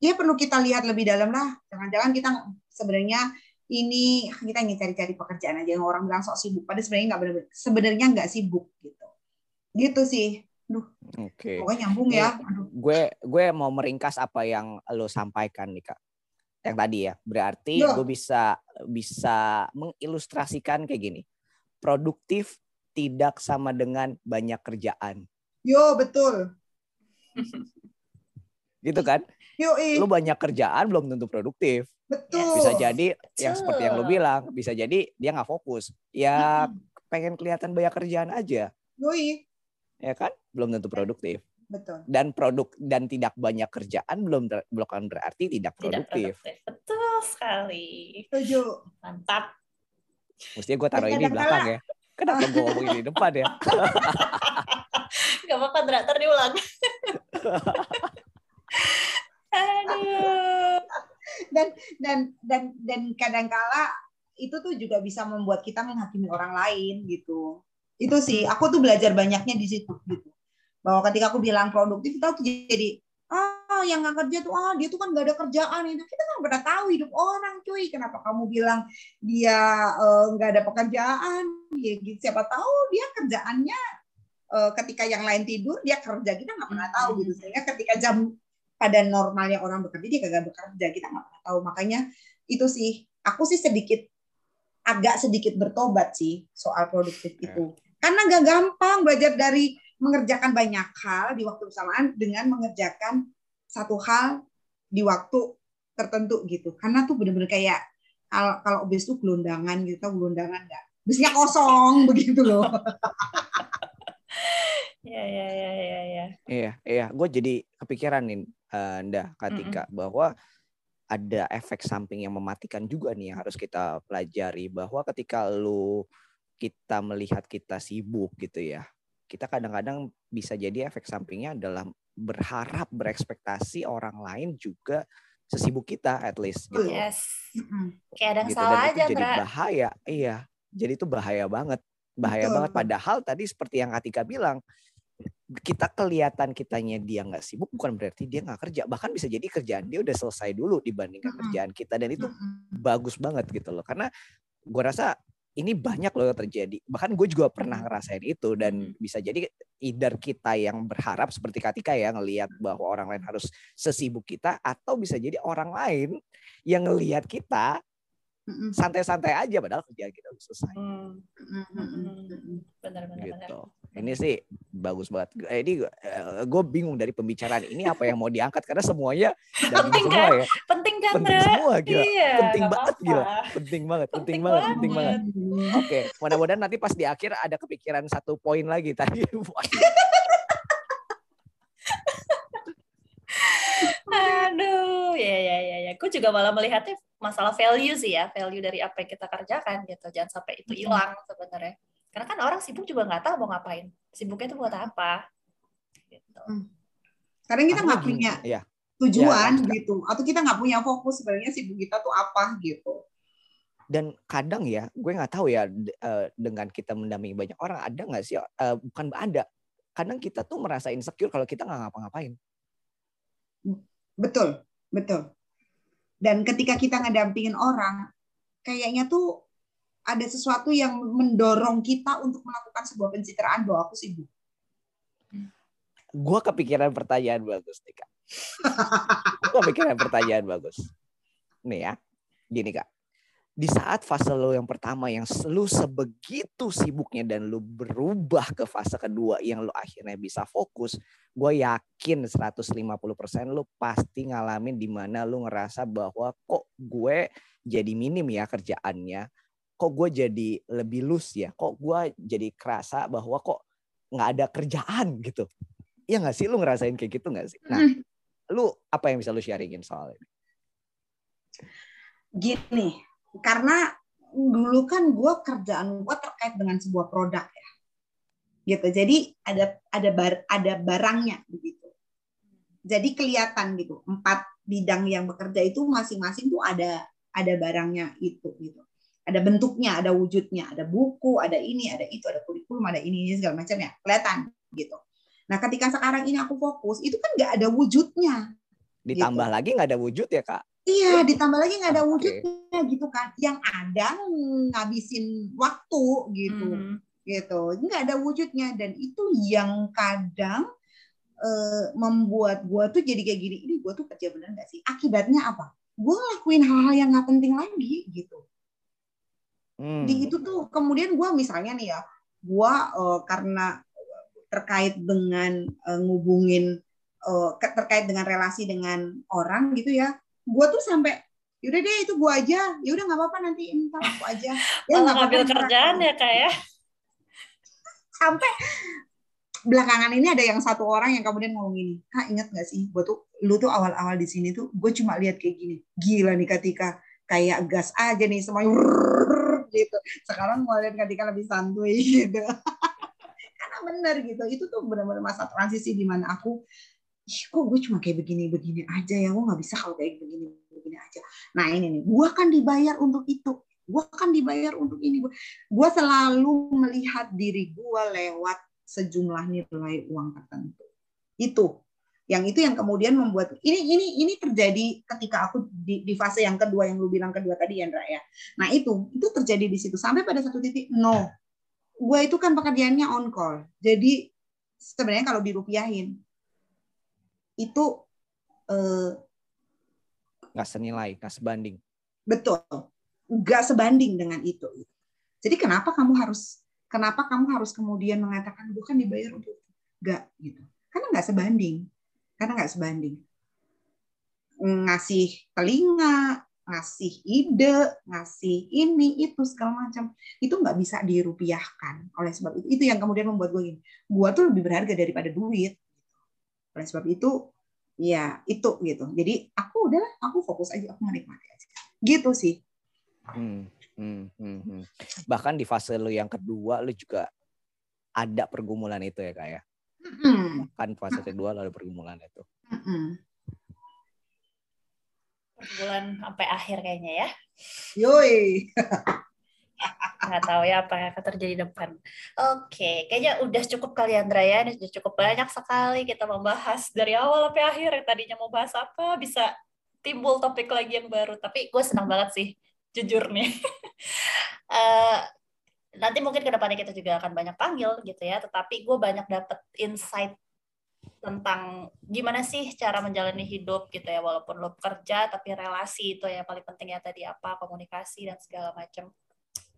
S1: ya perlu kita lihat lebih dalam lah jangan-jangan kita sebenarnya ini kita ingin cari-cari pekerjaan aja yang orang bilang sok sibuk padahal sebenarnya nggak benar sebenarnya nggak sibuk gitu gitu sih Duh,
S3: Oke. Okay.
S1: Pokoknya nyambung ya.
S3: Aduh. Gue gue mau meringkas apa yang lo sampaikan nih kak. Yang tadi ya. Berarti Yo. gue bisa bisa mengilustrasikan kayak gini. Produktif tidak sama dengan banyak kerjaan.
S1: Yo betul. *laughs*
S3: gitu kan?
S1: Yo,
S3: Lo banyak kerjaan belum tentu produktif.
S1: Betul.
S3: Bisa jadi Betul. yang seperti yang lo bilang, bisa jadi dia nggak fokus. Ya hmm. pengen kelihatan banyak kerjaan aja.
S1: Yoi.
S3: Ya kan? Belum tentu produktif.
S1: Betul.
S3: Dan produk dan tidak banyak kerjaan belum bukan berarti tidak produktif.
S4: Tidak produktif. Betul sekali.
S1: Setuju.
S4: Mantap.
S3: Mestinya gue taruh ini di belakang ya. Kenapa gue ngomong ini di depan ya? *laughs*
S4: Gak apa-apa, Dra. diulang. *laughs* Aduh.
S1: Dan dan dan dan kadangkala itu tuh juga bisa membuat kita menghakimi orang lain gitu. Itu sih aku tuh belajar banyaknya di situ gitu. Bahwa ketika aku bilang produktif kita tuh jadi oh yang nggak kerja tuh oh dia tuh kan nggak ada kerjaan. Itu kita nggak pernah tahu hidup orang cuy. Kenapa kamu bilang dia eh, nggak uh, ada pekerjaan? Ya gitu. Siapa tahu dia kerjaannya ketika yang lain tidur dia kerja. Kita nggak pernah tahu gitu. Sehingga ketika jam pada normalnya orang bekerja dia kagak bekerja. Kita nggak pernah tahu. Makanya itu sih aku sih sedikit agak sedikit bertobat sih soal produktif ya. itu. Karena nggak gampang belajar dari mengerjakan banyak hal di waktu bersamaan dengan mengerjakan satu hal di waktu tertentu gitu. Karena tuh bener-bener kayak kalau kalau bis tuh gelondangan gitu gelondangan nggak. Bisnya kosong *laughs* begitu loh
S4: Iya, iya, iya, iya, iya.
S3: Iya, iya. Gue jadi kepikiran nih, uh, Nda, Katika, bahwa ada efek samping yang mematikan juga nih yang harus kita pelajari bahwa ketika lu kita melihat kita sibuk gitu ya kita kadang-kadang bisa jadi efek sampingnya adalah berharap berekspektasi orang lain juga sesibuk kita at least gitu.
S4: Yes. Kayak ada yang
S3: gitu.
S4: salah
S3: Dan
S4: aja,
S3: itu jadi bahaya. Iya. Jadi itu bahaya banget. Bahaya
S1: Betul.
S3: banget padahal tadi seperti yang Atika bilang kita kelihatan kitanya dia nggak sibuk bukan berarti dia nggak kerja bahkan bisa jadi kerjaan dia udah selesai dulu dibandingkan
S1: Mm-mm.
S3: kerjaan kita dan itu
S1: Mm-mm.
S3: bagus banget gitu loh karena gue rasa ini banyak loh yang terjadi bahkan gue juga pernah ngerasain itu dan bisa jadi either kita yang berharap seperti Katika ya ngelihat bahwa orang lain harus sesibuk kita atau bisa jadi orang lain yang ngelihat kita. Santai-santai aja padahal kerjaan kita udah selesai.
S4: Hmm,
S1: Mm-mm.
S4: benar, benar, benar.
S3: gitu. Ini sih bagus banget. Eh, ini gue bingung dari pembicaraan ini apa yang mau diangkat karena semuanya
S4: Penting
S3: semua
S4: kan?
S3: ya.
S4: Penting kan,
S3: penting semua gila.
S4: Iya,
S3: penting banget gila. Penting banget penting,
S4: Penting
S3: banget penting
S4: banget.
S3: banget. Oke, mudah-mudahan nanti pas di akhir ada kepikiran satu poin lagi tadi. *laughs*
S4: Aduh, ya ya ya ya. Gue juga malah melihatnya masalah value sih ya, value dari apa yang kita kerjakan gitu. Jangan sampai itu hilang sebenarnya. Karena kan orang sibuk juga nggak tahu mau ngapain. Sibuknya itu buat apa? Gitu.
S1: Kadang kita
S3: Aku
S1: nggak punya
S3: ya.
S1: tujuan
S3: Ya,
S1: gitu, atau kita nggak punya fokus sebenarnya sibuk kita tuh apa gitu.
S3: Dan kadang ya, gue nggak tahu ya eh, dengan kita mendampingi banyak orang ada nggak sih? eh, bukan ada. Kadang kita tuh merasa insecure kalau kita nggak ngapa-ngapain.
S1: Betul, betul. Dan ketika kita ngedampingin orang, kayaknya tuh ada sesuatu yang mendorong kita untuk melakukan sebuah pencitraan bahwa aku sibuk.
S3: Gue kepikiran pertanyaan bagus nih kak. gue kepikiran pertanyaan bagus. Nih ya, gini kak. Di saat fase lo yang pertama yang lu sebegitu sibuknya dan lu berubah ke fase kedua yang lu akhirnya bisa fokus, gue yakin 150% lu pasti ngalamin di mana lu ngerasa bahwa kok gue jadi minim ya kerjaannya, kok gue jadi lebih loose ya, kok gue jadi kerasa bahwa kok nggak ada kerjaan gitu. Iya nggak sih lu ngerasain kayak gitu nggak sih? Nah, lu apa yang bisa lu sharingin soal ini?
S1: Gini, karena dulu kan gue kerjaan gue terkait dengan sebuah produk ya, gitu. Jadi ada ada bar, ada barangnya begitu. Jadi kelihatan gitu empat bidang yang bekerja itu masing-masing tuh ada ada barangnya itu gitu. Ada bentuknya, ada wujudnya, ada buku, ada ini, ada itu, ada kurikulum, ada ini, ini segala macam ya kelihatan gitu. Nah ketika sekarang ini aku fokus itu kan nggak ada wujudnya.
S3: Ditambah lagi nggak ada wujud ya kak?
S1: Iya, ditambah lagi nggak ada wujudnya gitu kan. Yang ada ngabisin waktu gitu,
S4: Hmm.
S1: gitu. Nggak ada wujudnya dan itu yang kadang eh, membuat gua tuh jadi kayak gini. Ini gua tuh kerja bener nggak sih? Akibatnya apa? Gua ngelakuin hal-hal yang nggak penting lagi gitu.
S3: Hmm.
S1: Di itu tuh kemudian gua misalnya nih ya, gua eh, karena terkait dengan eh, ngubungin ke- terkait dengan relasi dengan orang gitu ya, gua tuh sampai yaudah deh itu gua aja, ya udah nggak apa-apa nanti entar aku aja. Ya
S4: Malah
S1: nggak
S4: ngambil
S1: apa-apa,
S4: kerjaan ya kak ya. *laughs*
S1: Sampai belakangan ini ada yang satu orang yang kemudian ngomong gini, kak ingat nggak sih, gua tuh lu tuh awal-awal di sini tuh gue cuma lihat kayak gini, gila nih ketika kayak gas aja nih semuanya gitu. Sekarang mau lihat ketika lebih santuy *laughs* gitu. *laughs* Karena benar gitu, itu tuh benar-benar masa transisi di mana aku Ih, kok gue cuma kayak begini-begini aja ya, gue nggak bisa kalau kayak begini-begini aja. Nah ini nih, gue kan dibayar untuk itu, gue kan dibayar untuk ini. Gue selalu melihat diri gue lewat sejumlah nilai uang tertentu. Itu, yang itu yang kemudian membuat ini ini ini terjadi ketika aku di, di fase yang kedua yang lu bilang kedua tadi ya, Ndra ya. Nah itu itu terjadi di situ sampai pada satu titik no, gue itu kan pekerjaannya on call. Jadi sebenarnya kalau dirupiahin itu eh,
S3: Nggak senilai, nggak sebanding.
S1: betul nggak sebanding dengan itu. Jadi kenapa kamu harus kenapa kamu harus kemudian mengatakan bukan dibayar untuk nggak gitu? Karena nggak sebanding, karena nggak sebanding. Ngasih telinga, ngasih ide, ngasih ini itu segala macam itu nggak bisa dirupiahkan. Oleh sebab itu itu yang kemudian membuat gue gini, gue tuh lebih berharga daripada duit. Oleh sebab itu ya itu gitu. Jadi aku udah aku fokus aja, aku menikmati aja. Gitu sih.
S3: Hmm, hmm, hmm, hmm. Bahkan di fase lu yang kedua lu juga ada pergumulan itu ya kak ya.
S1: Hmm.
S3: Kan fase kedua lalu pergumulan itu.
S1: Hmm.
S4: bulan sampai akhir kayaknya ya.
S1: Yoi. *laughs*
S4: Nggak tahu ya apa yang akan terjadi depan. Oke, kayaknya udah cukup kali Andra ya. Ini sudah cukup banyak sekali kita membahas dari awal sampai akhir. Tadinya mau bahas apa bisa timbul topik lagi yang baru. Tapi gue senang banget sih, jujur nih. *laughs* Eh, nanti mungkin ke depannya kita juga akan banyak panggil gitu ya. Tetapi gue banyak dapet insight tentang gimana sih cara menjalani hidup gitu ya walaupun lo kerja tapi relasi itu ya paling penting ya tadi apa komunikasi dan segala macam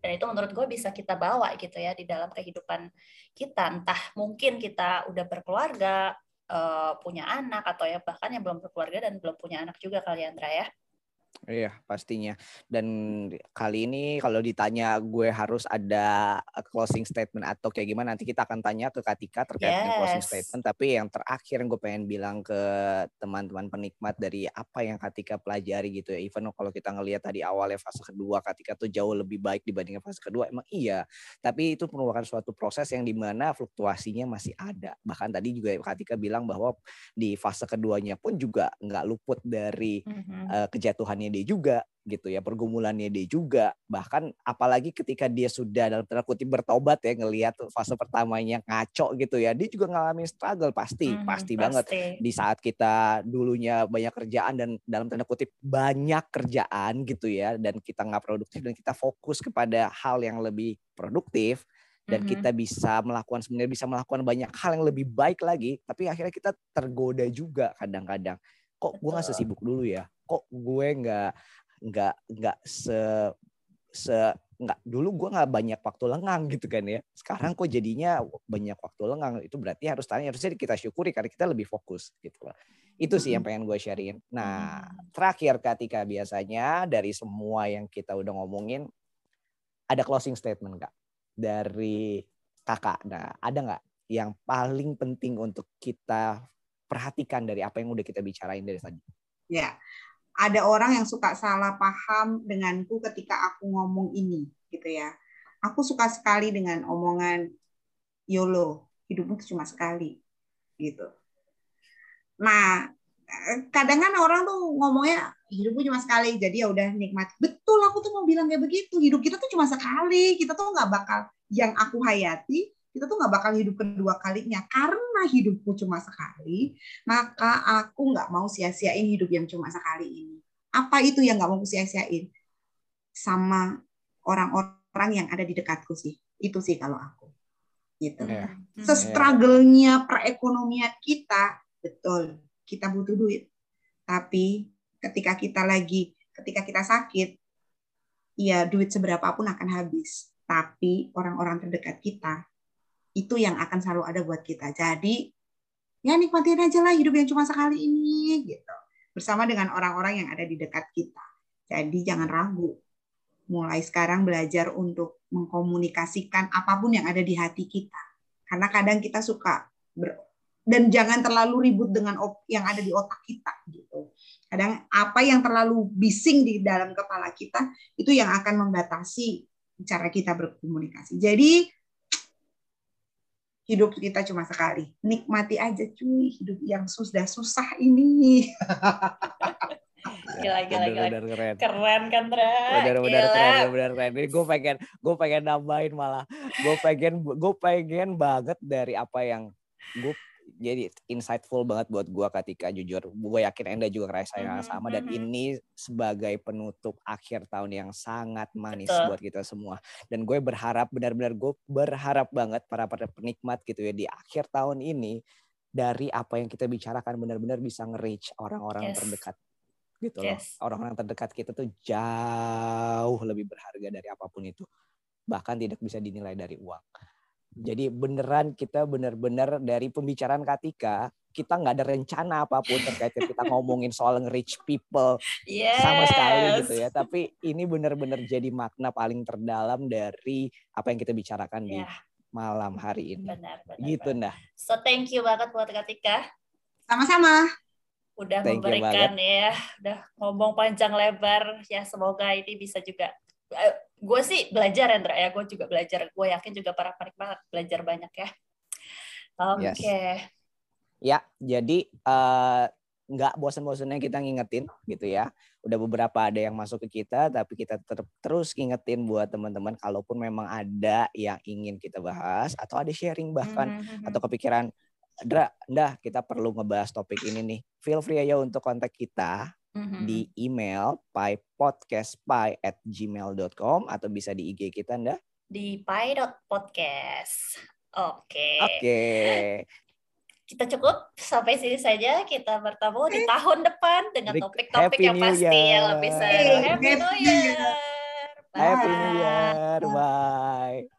S4: dan itu menurut gue bisa kita bawa gitu ya di dalam kehidupan kita. Entah mungkin kita udah berkeluarga uh, punya anak atau ya bahkan yang belum berkeluarga dan belum punya anak juga kali Andra ya
S3: Iya pastinya. Dan kali ini kalau ditanya gue harus ada closing statement atau kayak gimana nanti kita akan tanya ke Katika terkait yes. dengan closing statement. Tapi yang terakhir yang gue pengen bilang ke teman-teman penikmat dari apa yang Katika pelajari gitu ya. Even kalau kita ngelihat tadi awalnya fase kedua Katika tuh jauh lebih baik dibandingkan fase kedua. Emang iya. Tapi itu merupakan suatu proses yang di mana fluktuasinya masih ada. Bahkan tadi juga Katika bilang bahwa di fase keduanya pun juga nggak luput dari mm -hmm. uh, kejatuhannya dia juga gitu ya pergumulannya dia juga. Bahkan apalagi ketika dia sudah dalam tanda kutip bertobat ya ngelihat fase pertamanya ngaco gitu ya dia juga ngalamin struggle pasti hmm, pasti, pasti. Banget di saat kita dulunya banyak kerjaan dan dalam tanda kutip banyak kerjaan gitu ya dan kita nggak produktif dan kita fokus kepada hal yang lebih produktif dan mm -hmm. kita bisa melakukan sebenarnya bisa melakukan banyak hal yang lebih baik lagi tapi akhirnya kita tergoda juga kadang-kadang. Kok gue nggak sesibuk dulu ya kok gue nggak nggak nggak se se nggak dulu gue nggak banyak waktu lengang gitu kan ya. Sekarang kok jadinya banyak waktu lengang itu berarti harus tanya harusnya kita syukuri karena kita lebih fokus gitu loh. Itu sih yang pengen gue sharein. Nah terakhir ketika biasanya dari semua yang kita udah ngomongin ada closing statement kak dari kakak. Nah ada nggak yang paling penting untuk kita perhatikan dari apa yang udah kita bicarain dari tadi?
S1: Ya ada orang yang suka salah paham denganku ketika aku ngomong ini gitu ya. Aku suka sekali dengan omongan YOLO, hidupmu cuma sekali gitu. Nah, kadang kan orang tuh ngomongnya hidupmu cuma sekali, jadi ya udah nikmat. Betul, aku tuh mau bilang kayak begitu. Hidup kita tuh cuma sekali, kita tuh nggak bakal yang aku hayati kita tuh nggak bakal hidup kedua kalinya. Karena hidupku cuma sekali maka aku nggak mau sia-siain hidup yang cuma sekali ini. Apa itu yang nggak mau sia-siain? Sama orang-orang yang ada di dekatku sih. Itu sih kalau aku. Gitu. Yeah. sestruggle-nya perekonomian kita betul kita butuh duit. Tapi ketika kita lagi ketika kita sakit ya duit seberapa pun akan habis. Tapi orang-orang terdekat kita itu yang akan selalu ada buat kita. Jadi ya nikmatin aja lah hidup yang cuma sekali ini gitu. Bersama dengan orang-orang yang ada di dekat kita. Jadi jangan ragu. Mulai sekarang belajar untuk mengkomunikasikan apa pun yang ada di hati kita. Karena kadang kita suka ber dan jangan terlalu ribut dengan yang ada di otak kita gitu. Kadang apa yang terlalu bising di dalam kepala kita itu yang akan membatasi cara kita berkomunikasi. Jadi hidup kita cuma sekali. Nikmati aja cuy hidup yang sudah susah ini. *laughs*
S4: gila gila gila bener, keren. keren kan Tra
S3: bener bener keren bener keren ini gue pengen gue pengen nambahin malah gue pengen gue pengen banget dari apa yang gue jadi insightful banget buat gue ketika jujur gue yakin Enda juga ngerasa yang mm-hmm, sama dan mm-hmm. ini sebagai penutup akhir tahun yang sangat manis Betul. buat kita semua dan gue berharap benar-benar gue berharap banget para para penikmat gitu ya di akhir tahun ini dari apa yang kita bicarakan benar-benar bisa nge-reach orang-orang yes. terdekat gitu yes. loh orang-orang terdekat kita tuh jauh lebih berharga dari apa pun itu bahkan tidak bisa dinilai dari uang jadi beneran kita bener-bener dari pembicaraan Katika kita nggak ada rencana apa pun terkait kita ngomongin soal rich people
S4: Yes.
S3: sama sekali gitu ya. Tapi ini benar-benar jadi makna paling terdalam dari apa yang kita bicarakan di
S4: Ya,
S3: malam hari ini.
S4: benar, benar.
S3: Gitu
S4: benar.
S3: nah.
S4: So thank you banget buat Katika
S1: Sama-sama.
S4: udah
S3: Thank you
S4: memberikan ya, udah ngomong panjang lebar ya semoga ini bisa juga gue sih belajar Andra ya, gue juga belajar, gue yakin juga para penikmat belajar banyak ya. Oke,
S3: Yes. Ya, jadi eh, nggak bosan-bosannya kita ngingetin gitu ya. Udah beberapa ada yang masuk ke kita, tapi kita ter- terus ngingetin buat teman-teman kalaupun memang ada yang ingin kita bahas atau ada sharing bahkan
S4: Mhm.
S3: atau kepikiran, Dra, dah kita perlu ngebahas topik ini nih. Feel free aja untuk kontak kita
S4: Mhm.
S3: di email pypodcastpy at gmail.com atau bisa di IG kita, ndah.
S4: di pi.podcast. Oke.
S3: Oke.
S4: Kita cukup sampai sini saja. Kita bertemu di tahun depan dengan topik-topik yang pasti yang
S3: Year.
S4: lebih seru. Happy New
S1: Happy New
S4: Year.
S3: Happy New
S4: Bye.
S3: Year. Bye.